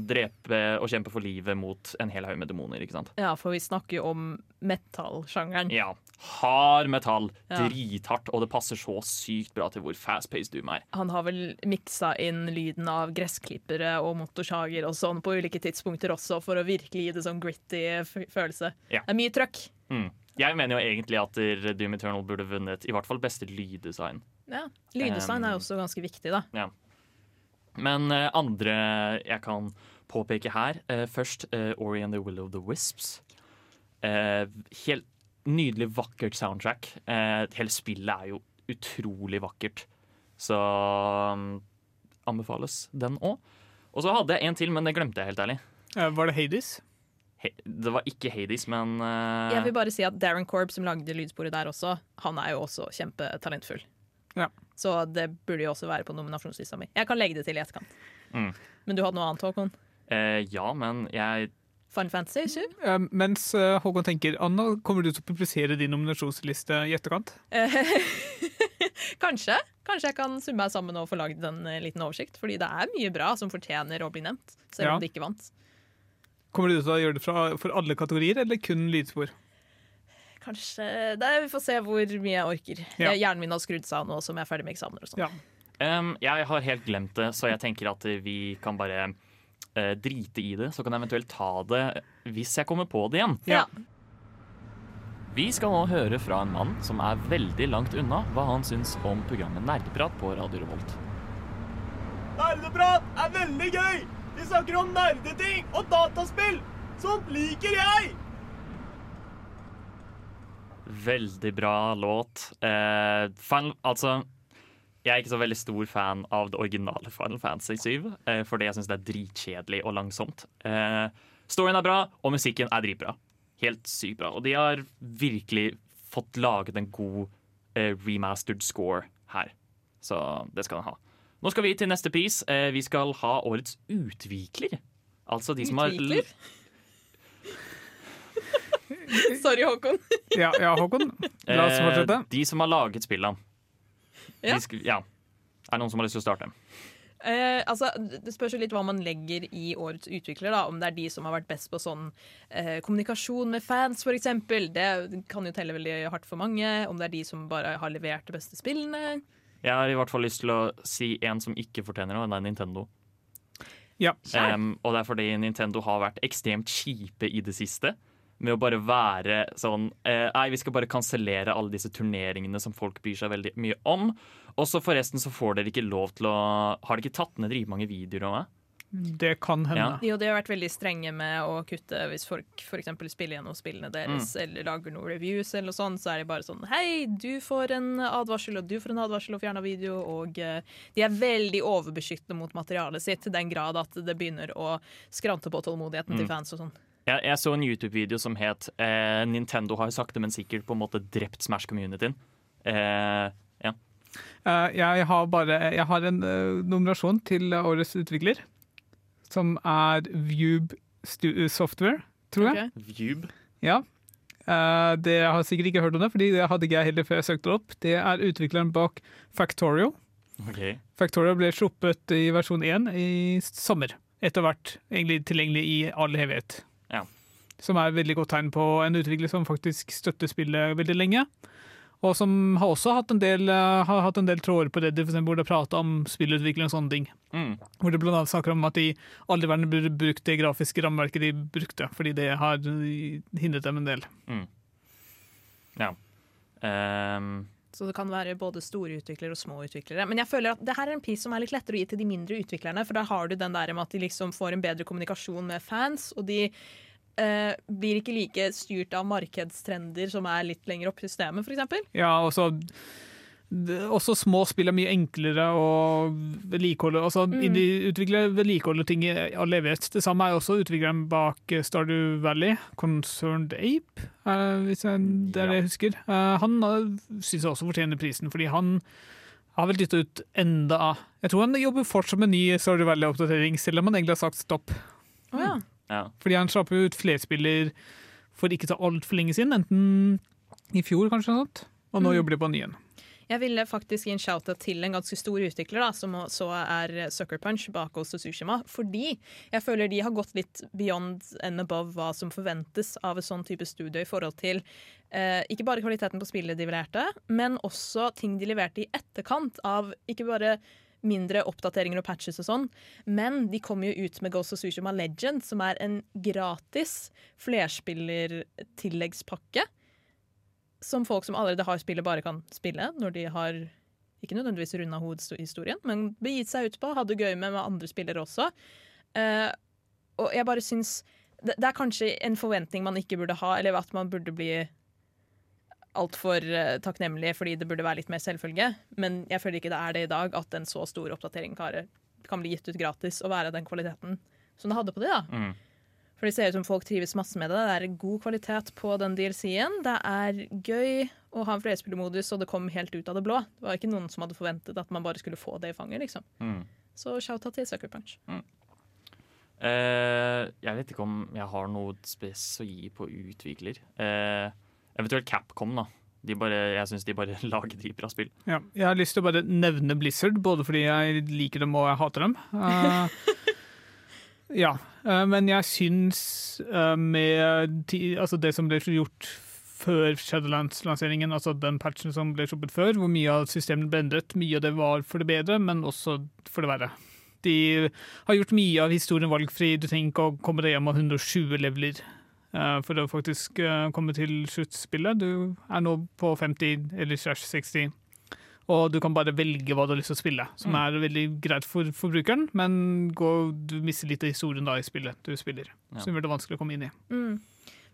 drepe og kjempe for livet mot en hel haug med demoner. ikke sant? Ja, for vi snakker jo om metal-sjangeren. Ja. Hard metall. Ja. Drithardt. Og det passer så sykt bra til hvor fast-paced Doom er. Han har vel miksa inn lyden av gressklippere og motorsager og sånn på ulike tidspunkter også, for å virkelig gi det sånn gritty følelse. Ja. Det er mye trøkk. Mm. Jeg mener jo egentlig at Doom Eternal burde vunnet i hvert fall beste lyddesign. Ja. Lyddesign Um, er også ganske viktig, da. Ja. Men uh, andre jeg kan påpeke her uh, Først uh, Ori and the Will of the Wisps. Helt nydelig, vakkert soundtrack. Eh, hele spillet er jo utrolig vakkert. Så um, anbefales den òg. Og så hadde jeg en til, men det glemte jeg helt ærlig. Eh, Var det Hades? He det var ikke Hades, men uh... Jeg vil bare si at Darren Korb, som lagde lydsporet der også, han er jo også kjempetalentfull. Ja. Så det burde jo også være på nominasjonslista mi. Jeg kan legge det til i etterkant. Mm. Men du hadde noe annet, Håkon? eh, Ja, men jeg Fun Fantasy 7? Uh, Mens uh, Håkon tenker, Anna, kommer du til å publisere din nominasjonsliste i etterkant? Eh, (laughs) Kanskje. Kanskje jeg kan summe meg sammen og få lagd en eh, liten oversikt. Fordi det er mye bra som fortjener å bli nevnt, selv Ja. om det ikke vant. Kommer du til å gjøre det fra, for alle kategorier, eller kun lydspor? Kanskje det, Vi får se hvor mye jeg orker. Ja. Hjernen min har skrudd seg av nå som jeg er ferdig med eksamener og. Ja. Um, jeg har helt glemt det, så jeg tenker at vi kan bare eh, drite i det. Så kan jeg eventuelt ta det hvis jeg kommer på det igjen. Ja. Vi skal nå høre fra en mann som er veldig langt unna hva han syns om programmet Nerdeprat på Radio Revolt. Nerdeprat er veldig gøy! Vi snakker om nerdeting og dataspill! Sånt liker jeg! Veldig bra låt. Eh, fan, altså Jeg er ikke så veldig stor fan av det originale Final Fantasy 7, eh, fordi jeg syns det er dritkjedelig og langsomt. Eh, storyen er bra, og musikken er dritbra. Helt sykt bra. Og de har virkelig fått laget en god eh, remastered score her. Så det skal den ha. Nå skal vi til neste pris. Eh, vi skal ha årets utvikler. Altså de som har Utvikler? (laughs) Sorry, Håkon. Ja, ja Håkon, la oss fortsette. De som har laget spillene. Ja. De sk- ja. Er det noen som har lyst til å starte? Eh, altså, det spørs jo litt hva man legger i årets utvikler. da Om det er de som har vært best på sånn eh, kommunikasjon med fans, f.eks. Det kan jo telle veldig hardt for mange. Om det er de som bare har levert de beste spillene. Jeg har i hvert fall lyst til å si en som ikke fortjener noe, det er Nintendo. Ja. Um, og det er fordi Nintendo har vært ekstremt kjipe i det siste. Med å bare være sånn eh, Nei, vi skal bare kansellere alle disse turneringene som folk bryr seg veldig mye om. Og så forresten så får dere ikke lov til å Har dere ikke tatt ned dritmange videoer av meg? Det kan hende. Jo, de har vært veldig strenge med å kutte hvis folk for eksempel spiller gjennom spillene deres Mm. eller lager noen reviews, eller noe sånt, så er de bare sånn Hei, du får en advarsel, og du får en advarsel og fjerna video. Og uh, de er veldig overbeskyttende mot materialet sitt, til den grad at det begynner å skrante på tålmodigheten Mm. til fans og sånn. Jeg, jeg så en YouTube-video som het eh, 'Nintendo har sakte, men sikkert på en måte drept Smash-communityen'. Eh, ja. Eh, jeg har bare Jeg har en eh, nominasjon til årets utvikler, som er Vube Stu Software, tror jeg. Okay. Vube. Ja. Uh, det jeg har sikkert ikke hørt om det, Fordi det hadde ikke jeg heller før jeg søkte det opp. Det er utvikleren bak Factorio. Okay. Factorio ble sluppet i versjon 1 i sommer. Etter hvert egentlig tilgjengelig i all evighet. Som er et veldig godt tegn på en utvikler som faktisk støtter spillet veldig lenge. Og som har også hatt en del, eh, har hatt en del tråder på Reddit hvor det prater om spillutvikling og sånne ting. Mm. Hvor det annet snakker om at de aldri i verden burde brukt det grafiske rammeverket de brukte, fordi det har hindret dem en del. Ja. Um. Så det kan være både store utviklere og små utviklere. Men jeg føler at det her er en pris som er litt lettere å gi til de mindre utviklerne, for da har du den der med at de liksom får en bedre kommunikasjon med fans, og de eh, blir ikke like styrt av markedstrender som er litt lenger opp i systemet, f.eks. Ja, også, også små spill er mye enklere å vedlikeholde. Altså, Mm. Indie-utviklere vedlikeholder ting og all. Det samme er også utvikleren bak eh, Stardew Valley, Concerned Ape, eh, hvis jeg, det er det jeg husker. Eh, han syns jeg også fortjener prisen, fordi han har vel dytta ut enda Jeg tror han jobber fortsatt med ny Stardew Valley-oppdatering, selv om han egentlig har sagt stopp. Å ja. Ja. Fordi han slapp ut flerspiller for ikke så altfor lenge siden, enten i fjor kanskje, sånt. og nå Mm. jobber de på en ny en. Jeg ville faktisk gi en shout-out til en ganske stor utvikler, da, som så er Sucker Punch bak hos Sushima. Fordi jeg føler de har gått litt beyond and above hva som forventes av et sånn type studio i forhold til eh, ikke bare kvaliteten på spillet de leverte, men også ting de leverte i etterkant av ikke bare mindre oppdateringer og patches og sånn, men de kommer jo ut med Ghost of Tsushima Legend, som er en gratis flerspillertilleggspakke som folk som allerede har spillet, bare kan spille når de har ikke nødvendigvis runda hovedhistorien, men begitt seg ut på, hadde gøy med, med andre spillere også. Uh, og jeg bare syns det, det er kanskje en forventning man ikke burde ha, eller at man burde bli altfor uh, takknemlig fordi det burde være litt mer selvfølge. Men jeg føler ikke det er det i dag, at en så stor oppdatering kan, kan bli gitt ut gratis og være av den kvaliteten som det hadde på det. da. Mm. For det ser ut som folk trives masse med det. Det er god kvalitet på den DLC-en. Det er gøy å ha en flerspillermodus, og det kom helt ut av det blå. Det var ikke noen som hadde forventet at man bare skulle få det i fanget, liksom. Mm. Så shout-out til Sucker Punch. Eh, jeg vet ikke om jeg har noe spes å gi på utvikler. Eh, eventuelt Capcom, da. De bare, jeg syns de bare (laughs) lager dritbra spill. Ja, jeg har lyst til å bare nevne Blizzard, både fordi jeg liker dem og jeg hater dem. Uh, (laughs) ja, uh, men jeg syns uh, med ti, altså det som ble gjort før Shadowlands-lanseringen, altså den patchen som ble sluppet før, hvor mye av systemet ble endret, mye av det var for det bedre, men også for det verre. De har gjort mye av historien valgfri. Du trenger ikke å komme deg hjem av 120 leveler for å faktisk eh, komme til sluttspillet. Du er nå på 50 eller 60. Og du kan bare velge hva du har lyst til å spille, som Mm. er veldig greit for forbrukeren, men går, du mister litt av historien da i spillet du spiller, Ja. som gjør det vanskelig å komme inn i. Mm.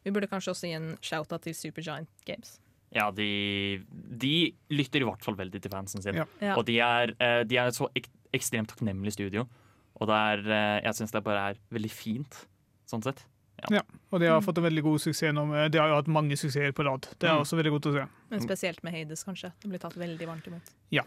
Vi burde kanskje også gi en shout-out til Supergiant Games. Ja, de, de lytter i hvert fall veldig til fansen sin. Ja. Ja. Og de er, eh, de er et så ek ekstremt takknemlig studio. Og det er, eh, jeg syns det bare er veldig fint, sånn sett. Og de har fått en veldig god suksess nå. Med, de har jo hatt mange suksesser på rad. Det er Mm. også veldig godt å se. Men spesielt med Hades, kanskje. Det blir tatt veldig varmt imot. Ja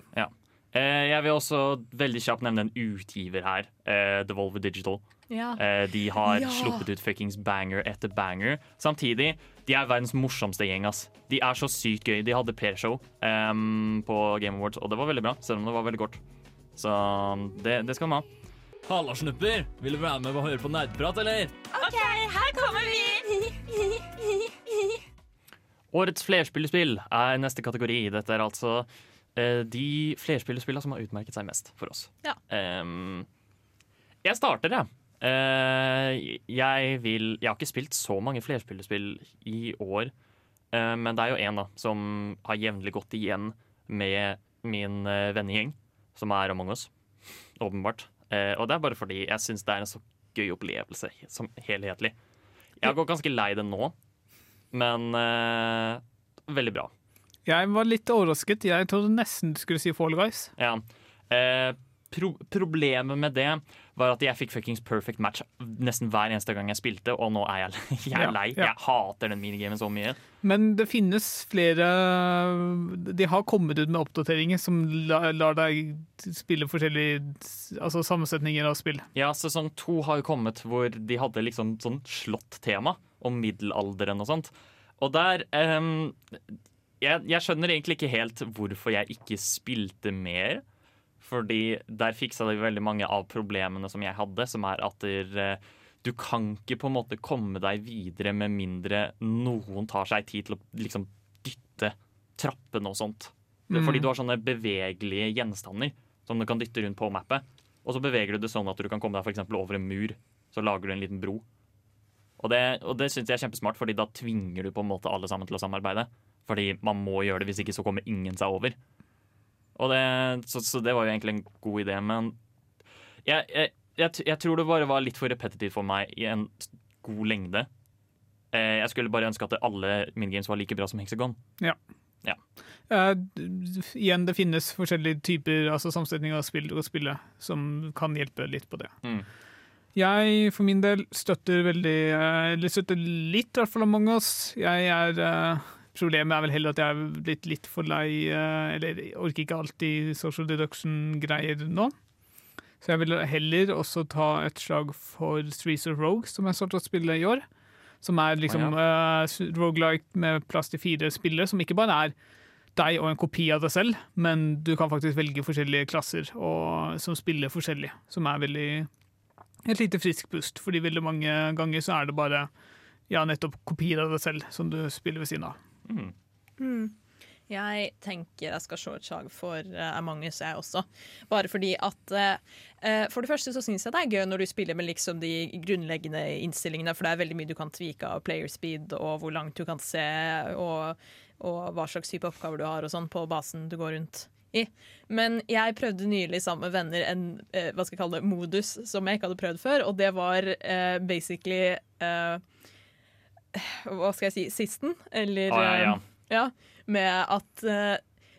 jeg vil også veldig kjapt nevne en utgiver her, eh, Devolver Digital. Ja. Eh, de har Ja. sluppet ut fuckings banger etter banger. Samtidig, de er verdens morsomste gjeng. ass. De er så sykt gøy. De hadde pre-show um, på Game Awards, og det var veldig bra, selv om det var veldig kort. Så um, det, det skal man ha. Halla, snupper! Vil du være med og høre på nerdprat, eller? Årets flerspillerspill er neste kategori. Dette er altså eh, de flerspillerspillene som har utmerket seg mest for oss. Ja. Um, jeg starter, jeg. Uh, jeg vil Jeg har ikke spilt så mange flerspillerspill i år, uh, men det er jo én som har jevnlig gått igjen med min uh, vennegjeng, som er Among us. Åpenbart. Og det er bare fordi jeg syns det er en så gøy opplevelse som helhetlig. Jeg går ganske lei det nå, men uh, veldig bra. Jeg var litt overrasket. Jeg trodde nesten du skulle si Fall Guys. Ja. Eh, pro problemet med det var at jeg fikk fuckings perfect match nesten hver eneste gang jeg spilte, og nå er jeg, (laughs) jeg er lei. Jeg hater den minigamen så mye. Men det finnes flere De har kommet ut med oppdateringer som lar deg spille forskjellige altså sammensetninger av spill. Ja, sesong to har jo kommet hvor de hadde liksom sånn slått-tema om middelalderen og sånt. Og der um, jeg, jeg skjønner egentlig ikke helt hvorfor jeg ikke spilte mer. Fordi der fiksa de veldig mange av problemene som jeg hadde, som er at der, eh, du kan ikke på en måte komme deg videre med mindre noen tar seg tid til å liksom dytte trappene og sånt. Mm. Fordi du har sånne bevegelige gjenstander som du kan dytte rundt på mappet. Og så beveger du det sånn at du kan komme deg for over en mur. Så lager du en liten bro. Og det, og det syns jeg er kjempesmart, fordi da tvinger du på en måte alle sammen til å samarbeide. Fordi man må gjøre det, hvis ikke så kommer ingen seg over. Det, så, så det var jo egentlig en god idé, men jeg, jeg, jeg, jeg tror det bare var litt for repetitivt for meg i en god lengde. Eh, jeg skulle bare ønske at alle minigames var like bra som Hexagon. Eh, igjen, det finnes forskjellige typer altså sammensetninger av spill og spille som kan hjelpe litt på det. Mm. Jeg for min del støtter veldig eh, Eller støtter litt, i hvert fall Among us. Jeg er eh, Problemet er vel heller at jeg er blitt litt for lei eh, Eller orker ikke alltid social deduction-greier nå. Så jeg vil heller også ta et slag for Streets of Rogue, som jeg startet å spille i år. Som er liksom uh, rogelike med plass til fire spillere, som ikke bare er deg og en kopi av deg selv, men du kan faktisk velge forskjellige klasser og, som spiller forskjellig, som er veldig et lite frisk pust, fordi veldig mange ganger så er det bare ja, nettopp kopier av deg selv som du spiller ved siden av. Mm. Mm. Jeg tenker jeg skal se et slag for uh, Among us, jeg også. Bare fordi at eh, For det første så syns jeg det er gøy når du spiller med liksom de grunnleggende innstillingene, for det er veldig mye du kan tvike av player speed og hvor langt du kan se, og, og hva slags type oppgaver du har og sånn på basen du går rundt i. Men jeg prøvde nylig sammen med venner en eh, hva skal jeg kalle det, modus som jeg ikke hadde prøvd før, og det var basically Hva skal jeg si Sisten? Eller ah, ja, ja. eh, ja, med at uh,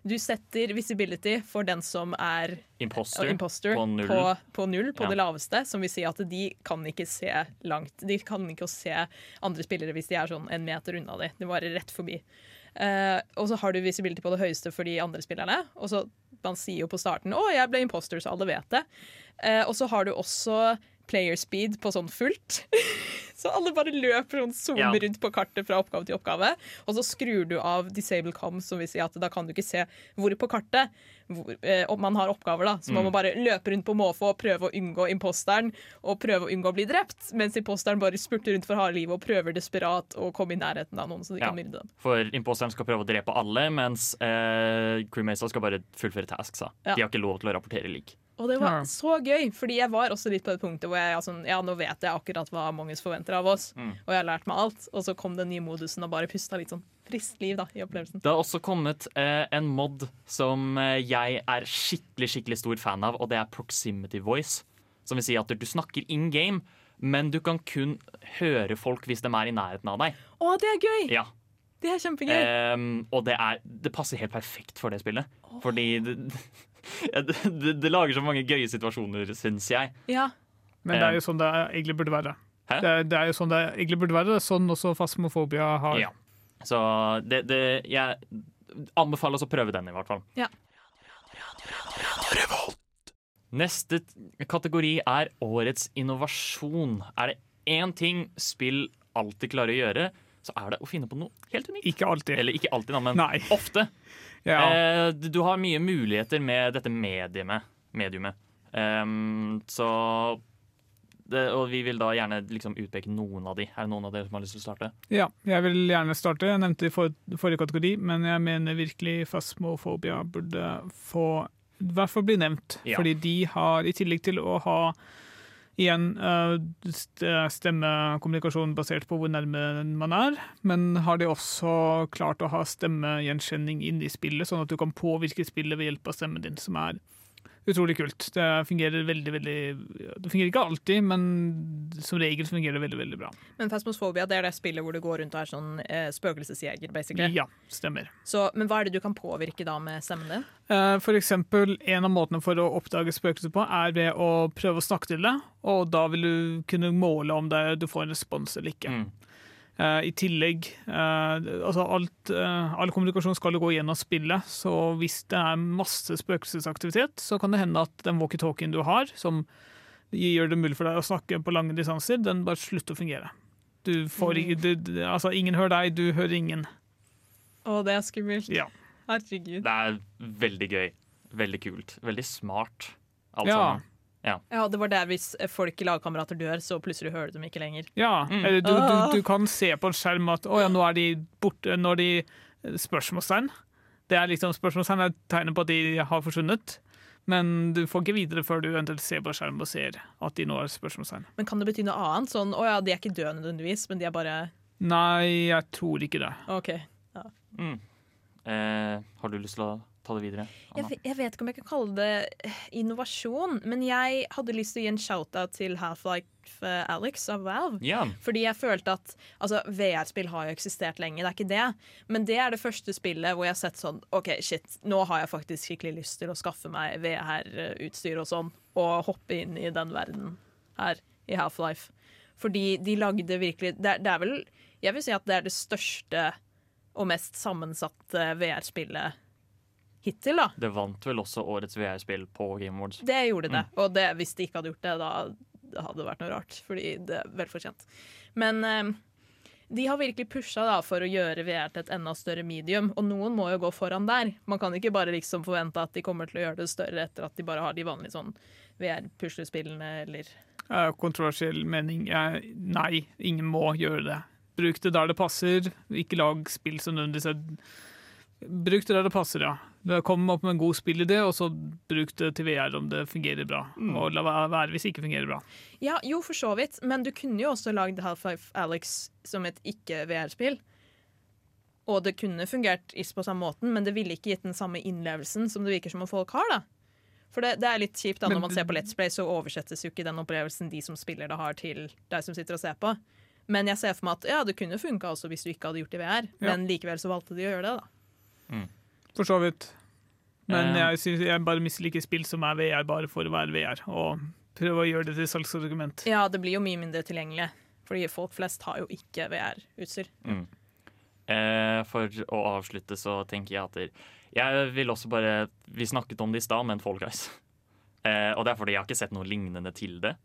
du setter visibility for den som er Imposter, uh, imposter på null. på, på null, på det laveste, som vil si at de kan ikke se langt. De kan ikke se andre spillere hvis de er sånn en meter unna de. De bare rett forbi. Uh, og så har du visibility på det høyeste for de andre spillerne. Og så Man sier jo på starten 'Å, jeg ble imposter', så alle vet det. Eh, og så har du også player speed på sånn fullt. (laughs) så alle bare løper sånn zoomer Ja. rundt på kartet fra oppgave til oppgave. Og så skrur du av disable com, som vil si at da kan du ikke se hvor på kartet hvor, eh, om man har oppgaver. da Så man Mm. må bare løpe rundt på måfå og prøve å unngå imposteren og prøve å unngå å bli drept, mens imposteren bare spurter rundt for harde livet og prøver desperat å komme i nærheten av noen så de Ja. kan myrde dem. For imposteren skal prøve å drepe alle, mens eh, crewmasa skal bare fullføre tasks. Ja. De har ikke lov til å rapportere lik. Og det var så gøy, fordi jeg var også litt på det punktet hvor jeg sånn, ja, nå vet jeg akkurat hva Mongus forventer av oss, Mm. og jeg har lært meg alt. Og så kom den nye modusen og bare pusta litt sånn friskt liv da, i opplevelsen. Det har også kommet eh, en mod som eh, jeg er skikkelig skikkelig stor fan av, og det er proximity voice. Som vil si at du snakker in game, men du kan kun høre folk hvis de er i nærheten av deg. Å, det er gøy! Ja, Det er kjempegøy. Eh, og det, er, det passer helt perfekt for det spillet. Fordi (laughs) det, det, det lager så mange gøye situasjoner, syns jeg. ja. Men det er jo sånn det egentlig burde være. Det er, det er jo sånn det egentlig burde være. Det er sånn også Fasmofobia har. Ja. Så det, det Jeg anbefales å prøve den, i hvert fall. Ja. Neste kategori er årets innovasjon. Er det én ting spill alltid klarer å gjøre, så er det å finne på noe helt unikt. Ikke alltid. Eller ikke alltid, da, men Nei. (laughs) ofte. Ja. Eh, du du har mye muligheter med dette mediumet. mediumet. Um, så det, Og vi vil da gjerne liksom utpeke noen av de. Er det noen av dere som har lyst til å starte? Ja, jeg vil gjerne starte. Jeg nevnte det i for, forrige kategori, men jeg mener virkelig Fasmofobia burde få i hvert fall bli nevnt. Ja. Fordi de har, i tillegg til å ha igjen eh, stemmekommunikasjon basert på hvor nærme man er, men har de også klart å ha stemmegjenkjenning inn i spillet, sånn at du kan påvirke spillet ved hjelp av stemmen din, som er utrolig kult. Det fungerer veldig, veldig Det fungerer ikke alltid, men som regel fungerer det veldig, veldig bra. Men Phasmophobia det er det spillet hvor du går rundt og er sånn eh, spøkelsesjeger, basically. Ja, stemmer. Så, men hva er det du kan påvirke da med stemmen din? Eh, For eksempel, en av måtene for å oppdage spøkelser på, er ved å prøve å snakke til det, og da vil du kunne måle om det, du får en respons eller ikke. Mm. Eh, I tillegg eh, altså alt, eh, All kommunikasjon skal jo gå gjennom spillet, så hvis det er masse spøkelsesaktivitet, så kan det hende at den walkietalkien du har, som gjør det mulig for deg å snakke på lange distanser, den bare slutter å fungere. Du får du, du, altså, ingen hører deg, du hører ingen. Å, det er skummelt. Ja. Herregud. Det er veldig gøy. Veldig kult. Veldig smart, alt Ja. sammen. Ja, det var der hvis folk lagkamerater dør, så plutselig hører du dem ikke lenger. Ja, Mm. eller du, Ah. du, du kan se på en skjerm at å ja, nå er de borte, når de spørsmålstegn. Det er liksom Spørsmålstegn er tegnet på at de har forsvunnet, men du får ikke videre før du eventuelt ser på skjerm og ser at de nå er spørsmålstegn. Men kan det bety noe annet? Sånn, å ja, de er ikke døde nødvendigvis, men de er bare Nei, jeg tror ikke det. OK. Mm. Eh, har du lyst til å ta det videre? Jeg, jeg vet ikke om jeg kan kalle det eh, innovasjon, men jeg hadde lyst til å gi en shout-out til Half-Life eh, Alex av Valve. Ja. Fordi jeg følte at altså, VR-spill har jo eksistert lenge, det er ikke det. Men det er det første spillet hvor jeg har sett sånn OK, shit, nå har jeg faktisk skikkelig lyst til å skaffe meg VR-utstyr og sånn, og hoppe inn i den verden her i Half-Life. Fordi de lagde virkelig det er, det er vel Jeg vil si at det er det største og mest sammensatte VR-spillet hittil, da. Det vant vel også årets VR-spill på Game Awards. Det gjorde det. Og det, hvis de ikke hadde gjort det, da det hadde det vært noe rart. Fordi det er velfortjent. Men eh, de har virkelig pusha da, for å gjøre VR til et enda større medium, og noen må jo gå foran der. Man kan ikke bare liksom forvente at de kommer til å gjøre det større etter at de bare har de vanlige sånn VR-puslespillene eller Kontroversiell mening. Nei, ingen må gjøre det. Bruk det der det passer. Ikke lag spill som nødvendigvis er Bruk det der det passer, ja. Det Kom opp med en god spillidé, og så bruk det til VR om det fungerer bra. Og la være- hvis det ikke fungerer bra. Ja, jo, for så vidt, men du kunne jo også lagd Half-Life Alex som et ikke-VR-spill. Og det kunne fungert på samme måten, men det ville ikke gitt den samme innlevelsen som det virker som om folk har. da. For det, det er litt kjipt da, Men når man ser på Let's Play, så oversettes jo ikke den opplevelsen de som spiller det, har til deg som sitter og ser på. Men jeg ser for meg at ja, det kunne funka også hvis du ikke hadde gjort det i VR, Ja. men likevel så valgte de å gjøre det. da. For så vidt. Men jeg, synes jeg bare misliker spill som er VR bare for å være VR, og prøve å gjøre det til salgsargument. Ja, det blir jo mye mindre tilgjengelig, fordi folk flest har jo ikke VR-utstyr. Eh, for å avslutte så tenker jeg at der- Jeg vil også bare Vi snakket om det i stad, men Fall Guys. Eh, og det er fordi jeg har ikke sett noe lignende til det.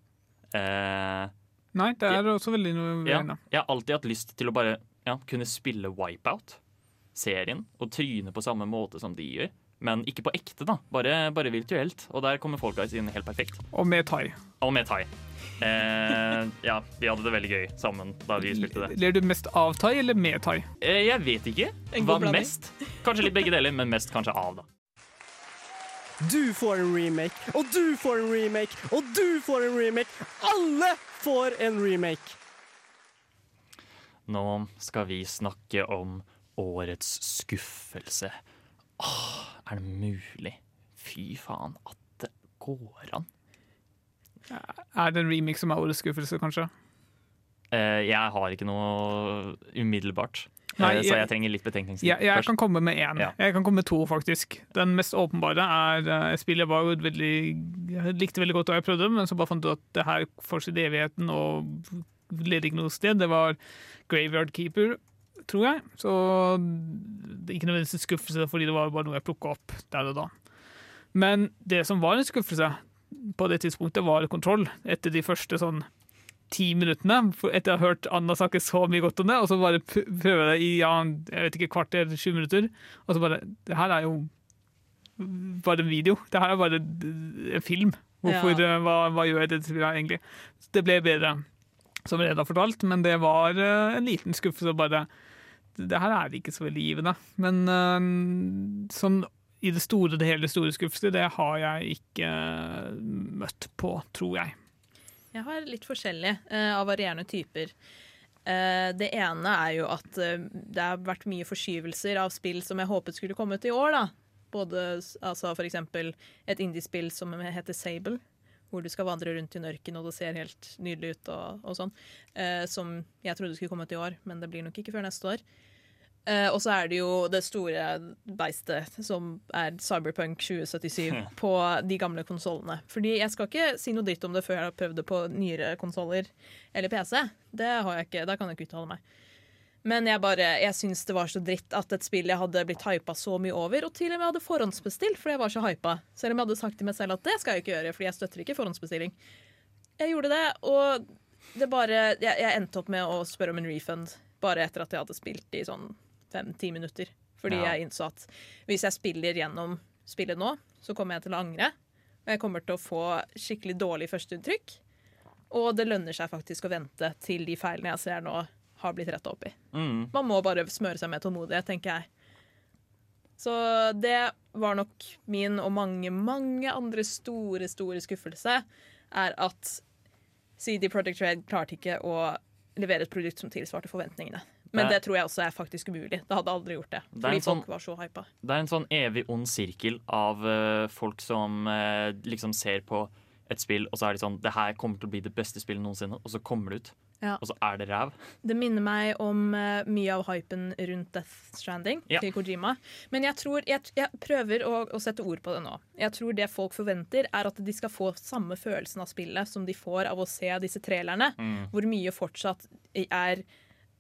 Eh, Nei, det er også veldig noe ja, jeg har alltid hatt lyst til å bare ja, kunne spille Wipeout-serien og tryner på samme måte som de gjør. Men ikke på ekte, da. Bare, bare virtuelt. Og der kommer Fall Guys inn helt perfekt. Og med thai. Og med thai. Eh, ja, vi hadde det veldig gøy sammen da vi spilte det. Ler du mest av thai eller med thai? Eh, jeg vet ikke hva mest. Kanskje litt begge deler, men mest kanskje av, da. Du får en remake, og du får en remake, og du får en remake. Alle får en remake. Nå skal vi snakke om årets skuffelse. Åh, er det mulig? Fy faen, at det går an. Er det en remix som er årets skuffelse, kanskje? Eh, jeg har ikke noe umiddelbart, Nei, jeg, så jeg- trenger litt betenkningstid Jeg, jeg kan komme med én. Ja. Jeg kan komme med to, faktisk. Den mest åpenbare er eh, et spill jeg var veldig Jeg likte veldig godt da jeg prøvde, men så bare fant du ut at det her fortsetter i evigheten og leder ikke noe sted. Det var Graveyard Keeper, tror jeg. Så det er ikke nødvendigvis en skuffelse, fordi det var bare noe jeg plukka opp der og da. Men det som var en skuffelse på det tidspunktet, var kontroll. Etter de første sånn ti minuttene, etter å ha hørt Anna snakke så mye godt om det, og så bare prøver prøve det i ja, jeg vet ikke, kvarter, sju minutter, og så bare Det her er jo bare en video. Det her er bare en film. Hvorfor, Ja. hva, hva gjør jeg dette spillet egentlig? Det ble bedre, som jeg har fortalt, men det var eh, en liten skuffelse. bare Det her er ikke så veldig givende. Men uh, sånn i det store det hele store skuffelser, det har jeg ikke eh, møtt på, tror jeg. Jeg har litt forskjellig uh, av varierende typer. Uh, det ene er jo at det har vært mye forskyvelser av spill som jeg håpet skulle komme ut i år. da. Både altså eksempel et indiespill som heter Sable, hvor du skal vandre rundt i en ørken, og det ser helt nydelig ut og, og sånn. Eh, som jeg trodde skulle komme ut i år, men det blir nok ikke før neste år. Eh, og så er det jo det store beistet som er Cyberpunk 2077 på de gamle konsollene. Fordi jeg skal ikke si noe dritt om det før jeg har prøvd det på nyere konsoller eller PC. Det har jeg ikke, Da kan jeg ikke uttale meg. Men jeg bare, jeg syns det var så dritt at et spill jeg hadde blitt hypa så mye over, og til og med hadde forhåndsbestilt fordi jeg var så hypa. Selv om jeg hadde sagt til meg selv at det skal jeg ikke gjøre, fordi jeg støtter ikke forhåndsbestilling. Jeg gjorde det, og det bare Jeg, jeg endte opp med å spørre om en refund bare etter at jeg hadde spilt i sånn fem-ti minutter. Fordi Ja. jeg innså at hvis jeg spiller gjennom spillet nå, så kommer jeg til å angre. Og jeg kommer til å få skikkelig dårlig førsteinntrykk. Og det lønner seg faktisk å vente til de feilene jeg ser nå, har blitt retta opp i. Mm. Man må bare smøre seg med tålmodighet, tenker jeg. Så det var nok min og mange, mange andre store, store skuffelse, er at CD Project Red klarte ikke å levere et produkt som tilsvarte forventningene. Men Det- det tror jeg også er faktisk umulig. Det hadde aldri gjort det. Det Fordi sånn- folk var så hypa. Det er en sånn evig ond sirkel av uh, folk som uh, liksom ser på et spill, og så er de sånn Det her kommer til å bli det beste spillet noensinne, og så kommer det ut, Ja. og så er det ræv. Det minner meg om uh, mye av hypen rundt Death Stranding Ja. til Kojima. Men jeg tror, jeg, jeg prøver å, å sette ord på det nå. Jeg tror det folk forventer, er at de skal få samme følelsen av spillet som de får av å se disse trailerne, Mm. hvor mye fortsatt er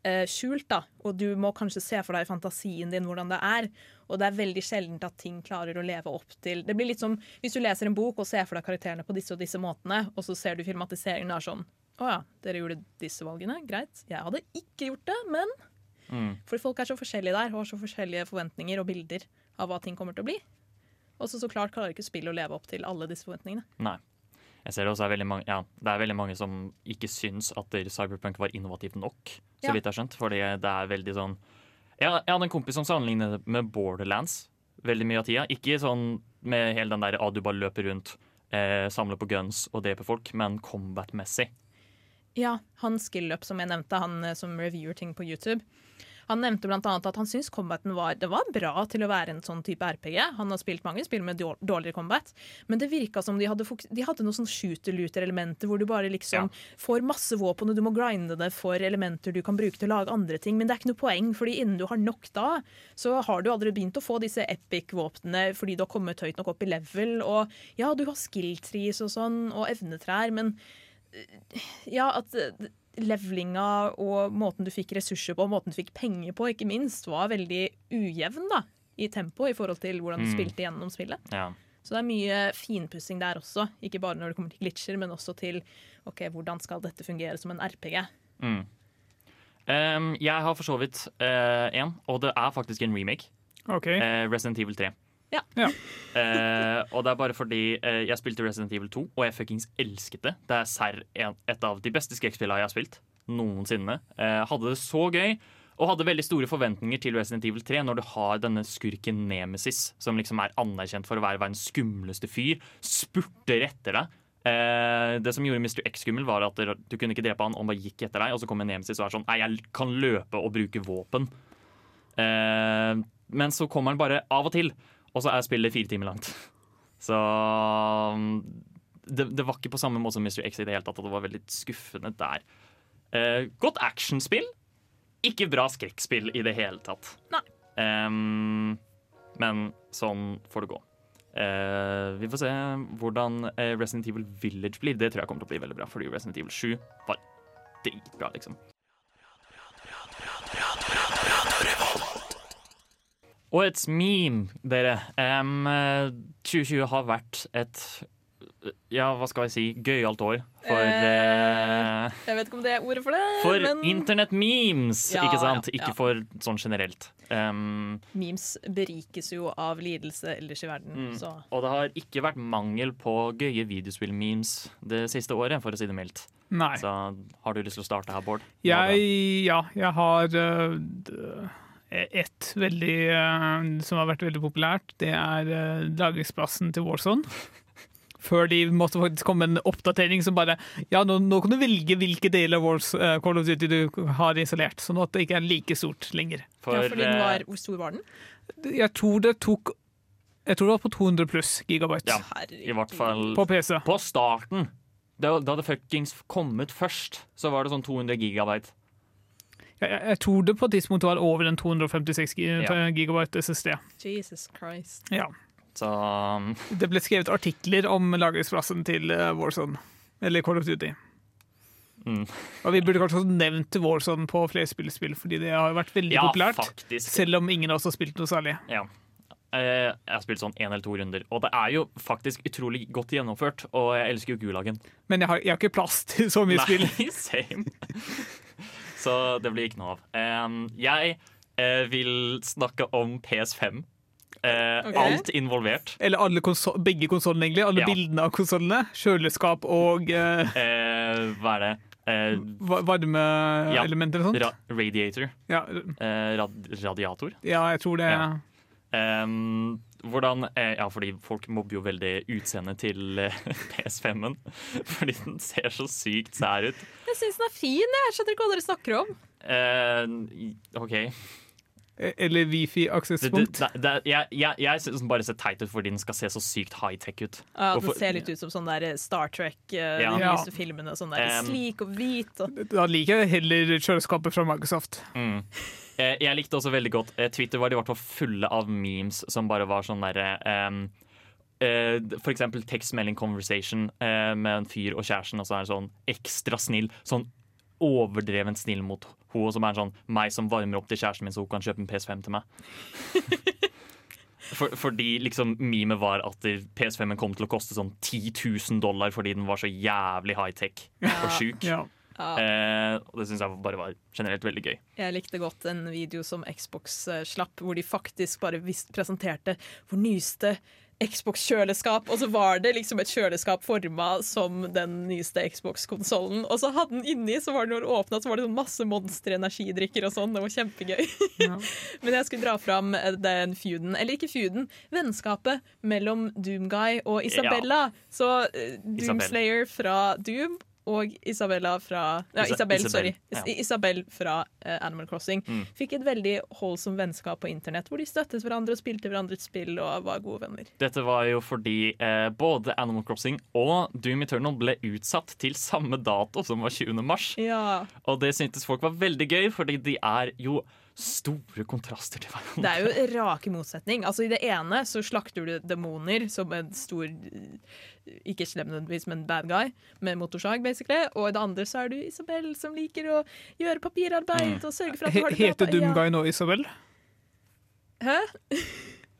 eh, skjult, da. Og du må kanskje se for deg i fantasien din hvordan det er. Og det er veldig sjeldent at ting klarer å leve opp til Det blir litt som hvis du leser en bok og ser for deg karakterene på disse og disse måtene, og så ser du filmatiseringen og er sånn Å ja, dere gjorde disse valgene. Greit. Jeg hadde ikke gjort det, men Mm. Fordi folk er så forskjellige der, og har så forskjellige forventninger og bilder av hva ting kommer til å bli. Og så så klart klarer ikke spillet å leve opp til alle disse forventningene. Nei. Jeg ser det også er veldig mange, ja, det er veldig mange som ikke syns at Cyberpunk var innovativt nok, så Ja. vidt jeg har skjønt. Fordi det er veldig sånn Jeg, jeg hadde en kompis som sammenlignet det med Borderlands veldig mye av tida. Ikke sånn med hele den der at du bare løper rundt, eh, samler på guns og dreper folk, men combat-messig. Ja, han Skillup som jeg nevnte, han eh, som reviewer ting på YouTube. Han nevnte annet at han syntes combaten var, det var bra til å være en sånn type RPG. Han har spilt mange spill med dårligere combat, men det virka som de hadde, de hadde noen sånn shooter-looter-elementer hvor du bare liksom får masse våpen, og du må grinde det for elementer du kan bruke til å lage andre ting. Men det er ikke noe poeng, fordi innen du har nok da, så har du aldri begynt å få disse epic-våpnene fordi du har kommet høyt nok opp i level. Og ja, du har skill trees og sånn, og evnetrær, men ja, at levlinga levelinga og måten du fikk ressurser på, og måten du fikk penger på, ikke minst, var veldig ujevn da, i tempo i forhold til hvordan du Mm. spilte gjennom spillet. Ja. Så det er mye finpussing der også, ikke bare når det kommer til glitcher, men også til ok, hvordan skal dette fungere som en RPG. Mm. Um, jeg har for så vidt én, og det er faktisk en remake. Okay. Uh, Resident Evil 3. Ja. Ja. (laughs) Eh, og det er bare fordi eh, jeg spilte Resident Evil 2, og jeg fuckings elsket det. Det er serr et av de beste skrekkspillene jeg har spilt noensinne. Eh, hadde det så gøy, og hadde veldig store forventninger til Resident Evil 3 når du har denne skurken Nemesis, som liksom er anerkjent for å være verdens skumleste fyr, spurter etter deg. Eh, det som gjorde Mr. X skummel, var at du kunne ikke drepe han, han bare gikk etter deg. Og så kommer Nemesis og er sånn Nei, jeg kan løpe og bruke våpen. Eh, men så kommer han bare av og til, og så er spillet fire timer langt. (laughs) Så um, det, det var ikke på samme måte som Mr. X i det hele tatt, og det var veldig skuffende der. Eh, godt actionspill, ikke bra skrekkspill i det hele tatt. Nei. Um, men sånn får det gå. Uh, vi får se hvordan eh, Resident Evil Village blir. Det tror jeg kommer til å bli veldig bra, fordi Resident Evil 7 var dritbra, liksom. Et meme, dere. Eh, 2020 har vært et ja, hva skal jeg si gøyalt år for Eh, eh, Jeg vet ikke om det er ordet for det, For men internett-memes, Ja, ikke sant? ja, ja. Ikke for sånn generelt. Um, memes berikes jo av lidelse ellers i verden. Mm. Så og det har ikke vært mangel på gøye videospill-memes det siste året, for å si det mildt. Nei. Så har du lyst til å starte her, Bård? Jeg, ja, jeg har uh, ett veldig eh, som har vært veldig populært. Det er uh, lagringsplassen til Warzone. (laughs) Før de måtte faktisk komme med en oppdatering som bare Ja, nå, nå kan du velge hvilke deler av Wars, uh, Call of Duty du har installert, sånn at det ikke er like stort lenger. For, ja, fordi den eh, var, Hvor stor var den? Jeg tror det tok Jeg tror det var på 200 pluss gigabyte Ja, i hvert fall på PC. på starten. Da, da det fuckings kom ut først, så var det sånn 200 gigabyte. Jeg, jeg, tror det på et tidspunkt var over en 256 gigabyte SSD. Jesus Christ. Ja. Så um, Det ble skrevet artikler om lagringsplassen til eh, Warzone, eller Call of Duty. mm. Og vi burde kanskje også nevnt Warzone på flere spillespill, fordi det har vært veldig Ja, populært. faktisk. Selv om ingen av oss har spilt noe særlig. Ja. Eh, Jeg har spilt sånn én eller to runder, og det er jo faktisk utrolig godt gjennomført. Og jeg elsker jo Gulagen. Men jeg har, jeg har ikke plass til så mye spill. Nei, (laughs) same. Så det blir ikke noe av. Um, jeg uh, vil snakke om PS5. Uh, okay. Alt involvert. Eller alle konsol begge konsollene, egentlig. Alle Ja. bildene av konsollene. Kjøleskap og uh... Eh, hva er det? Eh, ja. varmeelementer og sånt. ra radiator. Ja, Eh, rad radiator. ja, jeg tror det. Ja. Em, hvordan eh, Ja, fordi folk mobber jo veldig utseendet til eh, (laughs) PS5-en. Fordi den ser så sykt sær ut. Jeg syns den er fin, jeg. Skjønner ikke hva dere snakker om. Uh, OK. Eller Det, det, Wifi-aksesspunkt. jeg jeg, jeg syns den bare ser teit ut fordi den skal se så sykt high-tech ut. Ja, Den Hvorfor- ser litt ut som sånn der Star Trek, Ja. de Ja. nyeste filmene. Sånn der Um, slik og hvit. Og. Da liker jeg heller kjøleskapet fra Microsoft. Mm. Eh, Jeg likte også veldig godt eh, Twitter var i hvert fall fulle av memes som bare var sånn derre eh, For eksempel tekstmelding conversation med en fyr og kjæresten, og så er det sånn ekstra snill. Sånn overdrevent snill mot henne, som er sånn meg som varmer opp til kjæresten min så hun kan kjøpe en PS5 til meg. (laughs) For, fordi liksom memet var at PS5-en kom til å koste sånn 10 000 dollar fordi den var så jævlig high-tech og sjuk. Ja. Ja. Eh, og det syns jeg bare var generelt veldig gøy. Jeg likte godt en video som Xbox eh, slapp, hvor de faktisk bare vis- presenterte hvor nyeste Xbox-kjøleskap, og så var det liksom et kjøleskap forma som den nyeste Xbox-konsollen. Og så hadde den inni, så var det når den åpna, så var det sånn masse Monster energidrikker og sånn. Det var kjempegøy. Ja. (laughs) Men jeg skulle dra fram eh, den feuden, eller ikke feuden, vennskapet mellom Doomguy og Isabella. Så eh, Doomslayer fra Doom og Isabella fra ja, Isa- Isabel, Isabel, sorry. ja. Isabel fra uh, Animal Crossing Mm. fikk et veldig holdsomt vennskap på internett, hvor de støttet hverandre og spilte hverandres spill og var gode venner. Dette var jo fordi eh, både Animal Crossing og Doom Eternal ble utsatt til samme dato, som var 20. mars. Ja, Og det syntes folk var veldig gøy, fordi de er jo store kontraster til hverandre. Det er jo rake motsetning. Altså I det ene så slakter du demoner som en stor Ikke slem nødvendigvis, men bad guy med motorsag, basically. Og i det andre så er du Isabel, som liker å gjøre papirarbeid og sørge for at du har det bra. heter Dumguy ja. Nå Isabel? Hæ?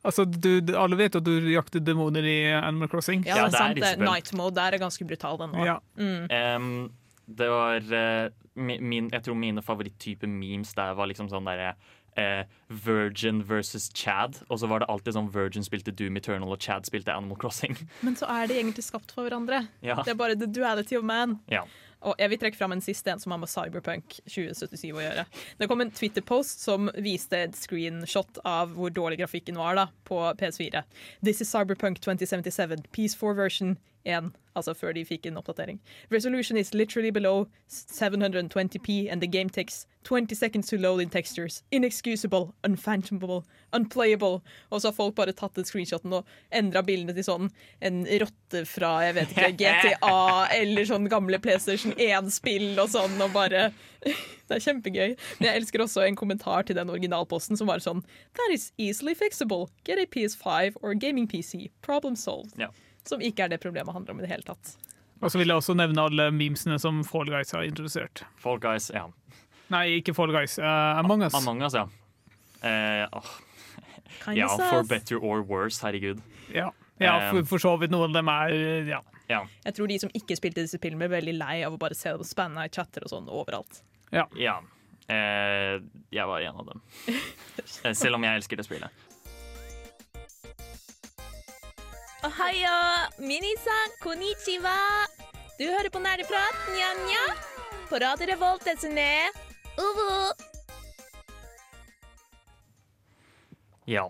Altså, du, alle vet at du jakter demoner i Animal Crossing. Ja, Ja, det er det er sant. det. Isabel. Night mode der er ganske brutal, den òg. Ja. Mm. Em, det var eh, min, Jeg tror mine favoritttyper memes der var liksom sånn derre eh, Virgin versus Chad. Og så var det alltid sånn Virgin spilte Doom Eternal, og Chad spilte Animal Crossing. (laughs) Men så er de egentlig skapt for hverandre. Ja. Det er bare the duality of man. Ja. Og jeg vil trekke fram en siste en som har med Cyberpunk 2077 å gjøre. Det kom en Twitter-post som viste et screenshot av hvor dårlig grafikken var da, på PS4. This is Cyberpunk 2077, PS4 version 1, altså før de fikk en oppdatering. Resolution is literally below 720p, and the game takes 20 seconds to load in textures. Inexcusable, unfathomable, unplayable. Og så har folk bare tatt den screenshoten og endra bildene til sånn en rotte fra jeg vet ikke, (laughs) GTA eller sånn gamle PlayStation 1-spill og sånn, og bare (laughs) Det er kjempegøy. Men jeg elsker også en kommentar til den originalposten som var sånn That is easily fixable. Get a PS5 or gaming PC. Problem solved. Ja. Som ikke er det problemet handler om i det hele tatt. Og så vil jeg også nevne alle memesene som Fall Guys har introdusert. Fall Guys, ja. Nei, ikke Fall Guys. Uh, Among Us. Among Us, ja. Uh, oh. Ja, for better or worse, herregud. Ja, ja for, Um, for så vidt noen av dem er ja. Ja. Jeg tror de som ikke spilte disse spillene, ble veldig lei av å bare se dem spanna i chatter og sånn overalt. ja. Eh, jeg var en av dem. (laughs) Eh, Selv om jeg elsker det spillet. Ohayo, minisan, konnichiwa. Du hører på Nerdeprat, nja-nja. På Radio Revolt, desne. Uvu. Ja.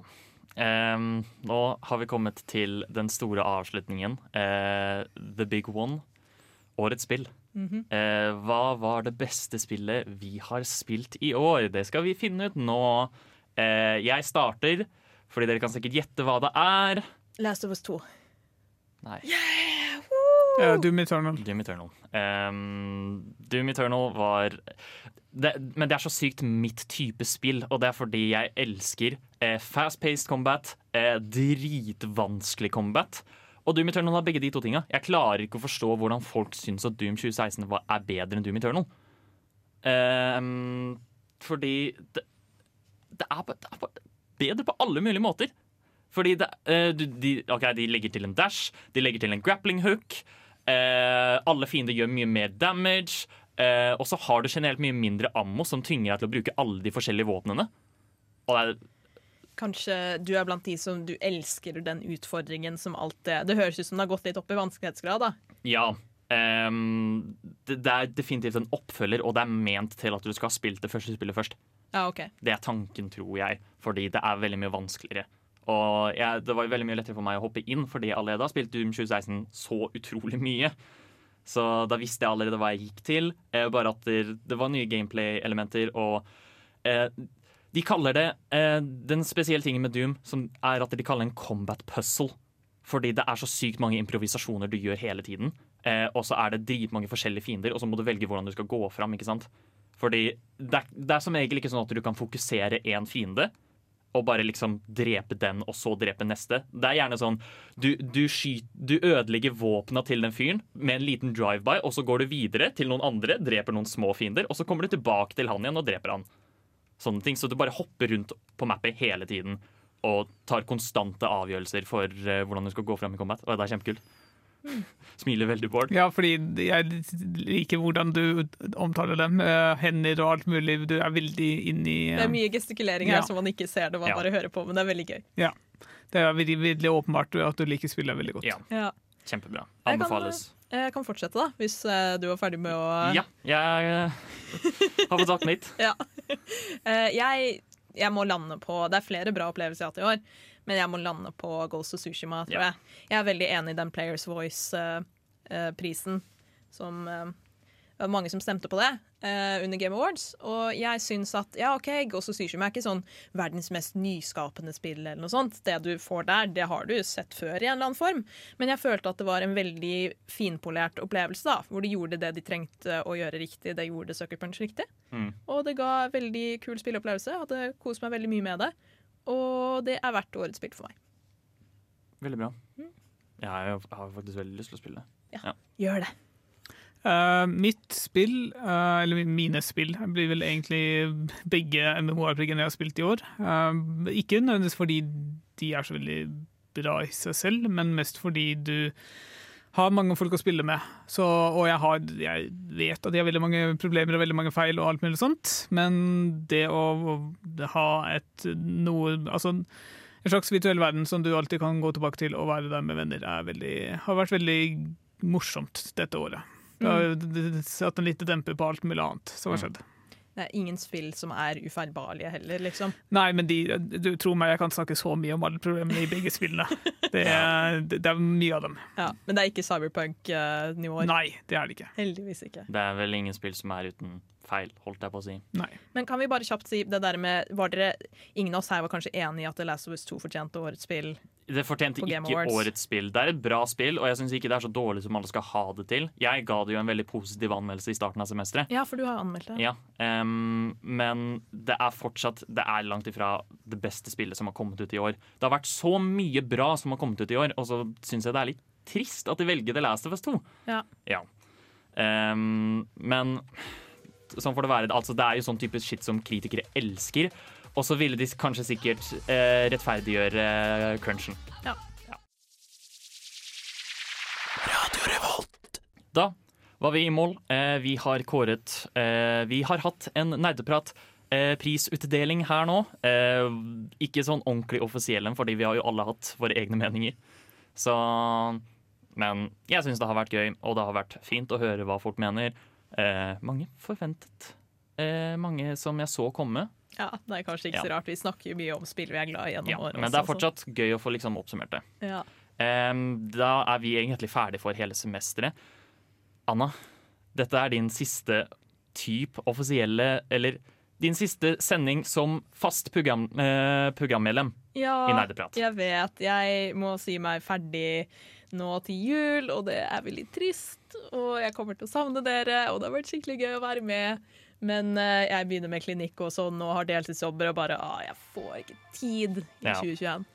Um, nå har vi kommet til den store avslutningen. Uh, the big one. Årets spill. eh, hva var det beste spillet vi har spilt i år? Det skal vi finne ut nå. Uh, jeg starter Fordi dere kan sikkert gjette hva det er. Last of Us 2. Nei. Uh, Doom Eternal. Doom Eternal. Um, Doom Eternal var det, Men det er så sykt mitt type spill, og det er fordi jeg elsker eh, fast-paced combat, eh, dritvanskelig combat. Og Doom Eternal har begge de to tinga. Jeg klarer ikke å forstå hvordan folk syns at Doom 2016 var, er bedre enn Doom Eternal. Um, fordi det, det, er det er bedre på alle mulige måter. Fordi det, eh, du- de, okay, de legger til en dash, de legger til en grappling hook. eh, alle fiender gjør mye mer damage. eh, og så har du generelt mye mindre ammo, som tvinger deg til å bruke alle de forskjellige våpnene. Er Kanskje du er blant de som du elsker den utfordringen som alt det Det høres ut som det har gått litt opp i vanskelighetsgrad, da. Ja. ehm, det, det er definitivt en oppfølger, og det er ment til at du skal ha spilt det første spillet først. Ja, OK. Det er tanken, tror jeg, fordi det er veldig mye vanskeligere. Og jeg, det var veldig mye lettere for meg å hoppe inn, fordi jeg allerede har spilt Doom 2016 så utrolig mye. Så da visste jeg allerede hva jeg gikk til. Eh, bare at det, det var nye gameplay-elementer, og eh, de kaller det eh, Den spesielle tingen med Doom som er at de kaller det en combat puzzle. Fordi det er så sykt mange improvisasjoner du gjør hele tiden. Eh, og så er det dritmange forskjellige fiender, og så må du velge hvordan du skal gå fram. ikke sant? Fordi det er, det er som regel ikke sånn at du kan fokusere én fiende og bare liksom drepe den, og så drepe neste. Det er gjerne sånn du, du, skyter, du ødelegger våpna til den fyren med en liten drive-by, og så går du videre til noen andre, dreper noen små fiender, og så kommer du tilbake til han igjen og dreper han. Sånne ting. Så du bare hopper rundt på mappet hele tiden og tar konstante avgjørelser for eh, hvordan du skal gå fram i combat. Og det er kjempekult. (laughs) Smiler veldig, Bård. Ja, fordi jeg liker hvordan du omtaler dem. eh, hender og alt mulig. Du er veldig inni uh... Det er mye gestikulering her Ja. som man ikke ser det, man Ja. bare hører på, men det er veldig gøy. Ja. Det er veldig, veldig åpenbart at du liker spillet veldig godt. Ja, Ja. kjempebra. Jeg kan, Anbefales. Jeg kan fortsette, da, hvis eh, du var ferdig med å Ja, jeg eh, har fått sagt mitt. (laughs) Ja. Eh, jeg, jeg må lande på Det er flere bra opplevelser jeg har hatt i år, men jeg må lande på Ghost of Tsushima, tror Ja. jeg. Jeg er veldig enig i den Players Voice-prisen som eh, Det var mange som stemte på det uh, under Game Awards. Og jeg syns at ja, OK, Ghost of Tsushima er ikke sånn verdens mest nyskapende spill eller noe sånt. Det du får der, det har du sett før i en eller annen form. Men jeg følte at det var en veldig finpolert opplevelse, da, hvor de gjorde det de trengte å gjøre riktig. Det gjorde Sucker Punch riktig. Mm. Og det ga veldig kul spilleopplevelse. Hadde kost meg veldig mye med det. Og det er verdt årets spill for meg. Veldig bra. Jeg har har faktisk veldig lyst til å spille det. Gjør det. Uh, mitt spill, uh, eller mine spill, blir vel egentlig begge MMO-RPG-ene jeg har spilt i år. Uh, ikke nødvendigvis fordi de er så veldig bra i seg selv, men mest fordi du har mange folk å spille med. Så, og jeg, har, jeg vet at de har veldig mange problemer og veldig mange feil, og alt mulig sånt, men det å, å ha et noe Altså en slags virtuell verden som du alltid kan gå tilbake til og være der med venner, er veldig, har vært veldig morsomt dette året. Det har d- satt en liten demper på alt mulig annet som har skjedd. Det er ingen spill som er ufeilbarlige heller, liksom. Nei, men de, du tror meg, jeg kan snakke så mye om alle problemene i begge spillene. (laughs) Det er, det er mye av dem. Ja, men det er ikke cyberpunk-nivåer. Nei, det er det ikke. Heldigvis ikke. Det er vel ingen spill som er uten feil, holdt jeg på å si. Nei. Men kan vi bare kjapt si det der med Var dere Ingen av oss her var kanskje enig i at The Last of Us 2 fortjente årets spill? Det fortjente På Game ikke Awards. årets spill. Det er et bra spill, og jeg syns ikke det er så dårlig som alle skal ha det til. Jeg ga det jo en veldig positiv anmeldelse i starten av semesteret. Ja, for du har anmeldt det. Ja, um, men det er fortsatt Det er langt ifra det beste spillet som har kommet ut i år. Det har vært så mye bra som har kommet ut i år, og så syns jeg det er litt trist at de velger The Last of Us 2. Ja. Ehm, men sånn får det være. Altså, det er jo sånn type shit som kritikere elsker. Og så ville de kanskje sikkert eh, rettferdiggjøre eh, crunchen. Ja. Da var vi i mål. Eh, vi har kåret eh, Vi har hatt en nerdeprat. Eh, prisutdeling her nå. Eh, ikke sånn ordentlig offisiell en, fordi vi har jo alle hatt våre egne meninger. Så Men jeg syns det har vært gøy, og det har vært fint å høre hva folk mener. Eh, mange forventet. Eh, mange som jeg så komme. Ja, Det er kanskje ikke så rart. Vi snakker jo mye om spill vi er glad i gjennom Ja, året. men det er også, fortsatt gøy å få liksom oppsummert det. ja. Da er vi egentlig ferdig for hele semesteret. Anna, dette er din siste type offisielle Eller din siste sending som fast program, eh, programmedlem Ja, i Nerdeprat. jeg vet. Jeg må si meg ferdig nå til jul, og det er veldig trist. Og jeg kommer til å savne dere, og det har vært skikkelig gøy å være med. Men eh, jeg begynner med klinikk og sånn, og har deltidsjobber, og bare ah, jeg får ikke tid i Ja. 2021.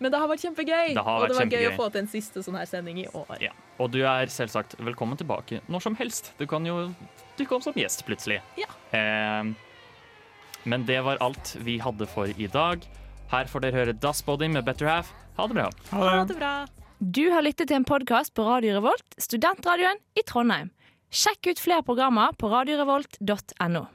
Men det har vært kjempegøy, Det har og vært det var gøy kjempegøy. å få til en siste sånn her sending i år. Ja. Og du er selvsagt velkommen tilbake når som helst. Du kan jo dukke opp som gjest plutselig. Ja. Eh, men det var alt vi hadde for i dag. Her får dere høre Dustbody med Better Half. Ha det bra. Ha det bra. Du har lyttet til en podkast på Radio Revolt, studentradioen i Trondheim. Sjekk ut flere programmer på radiorevolt.no.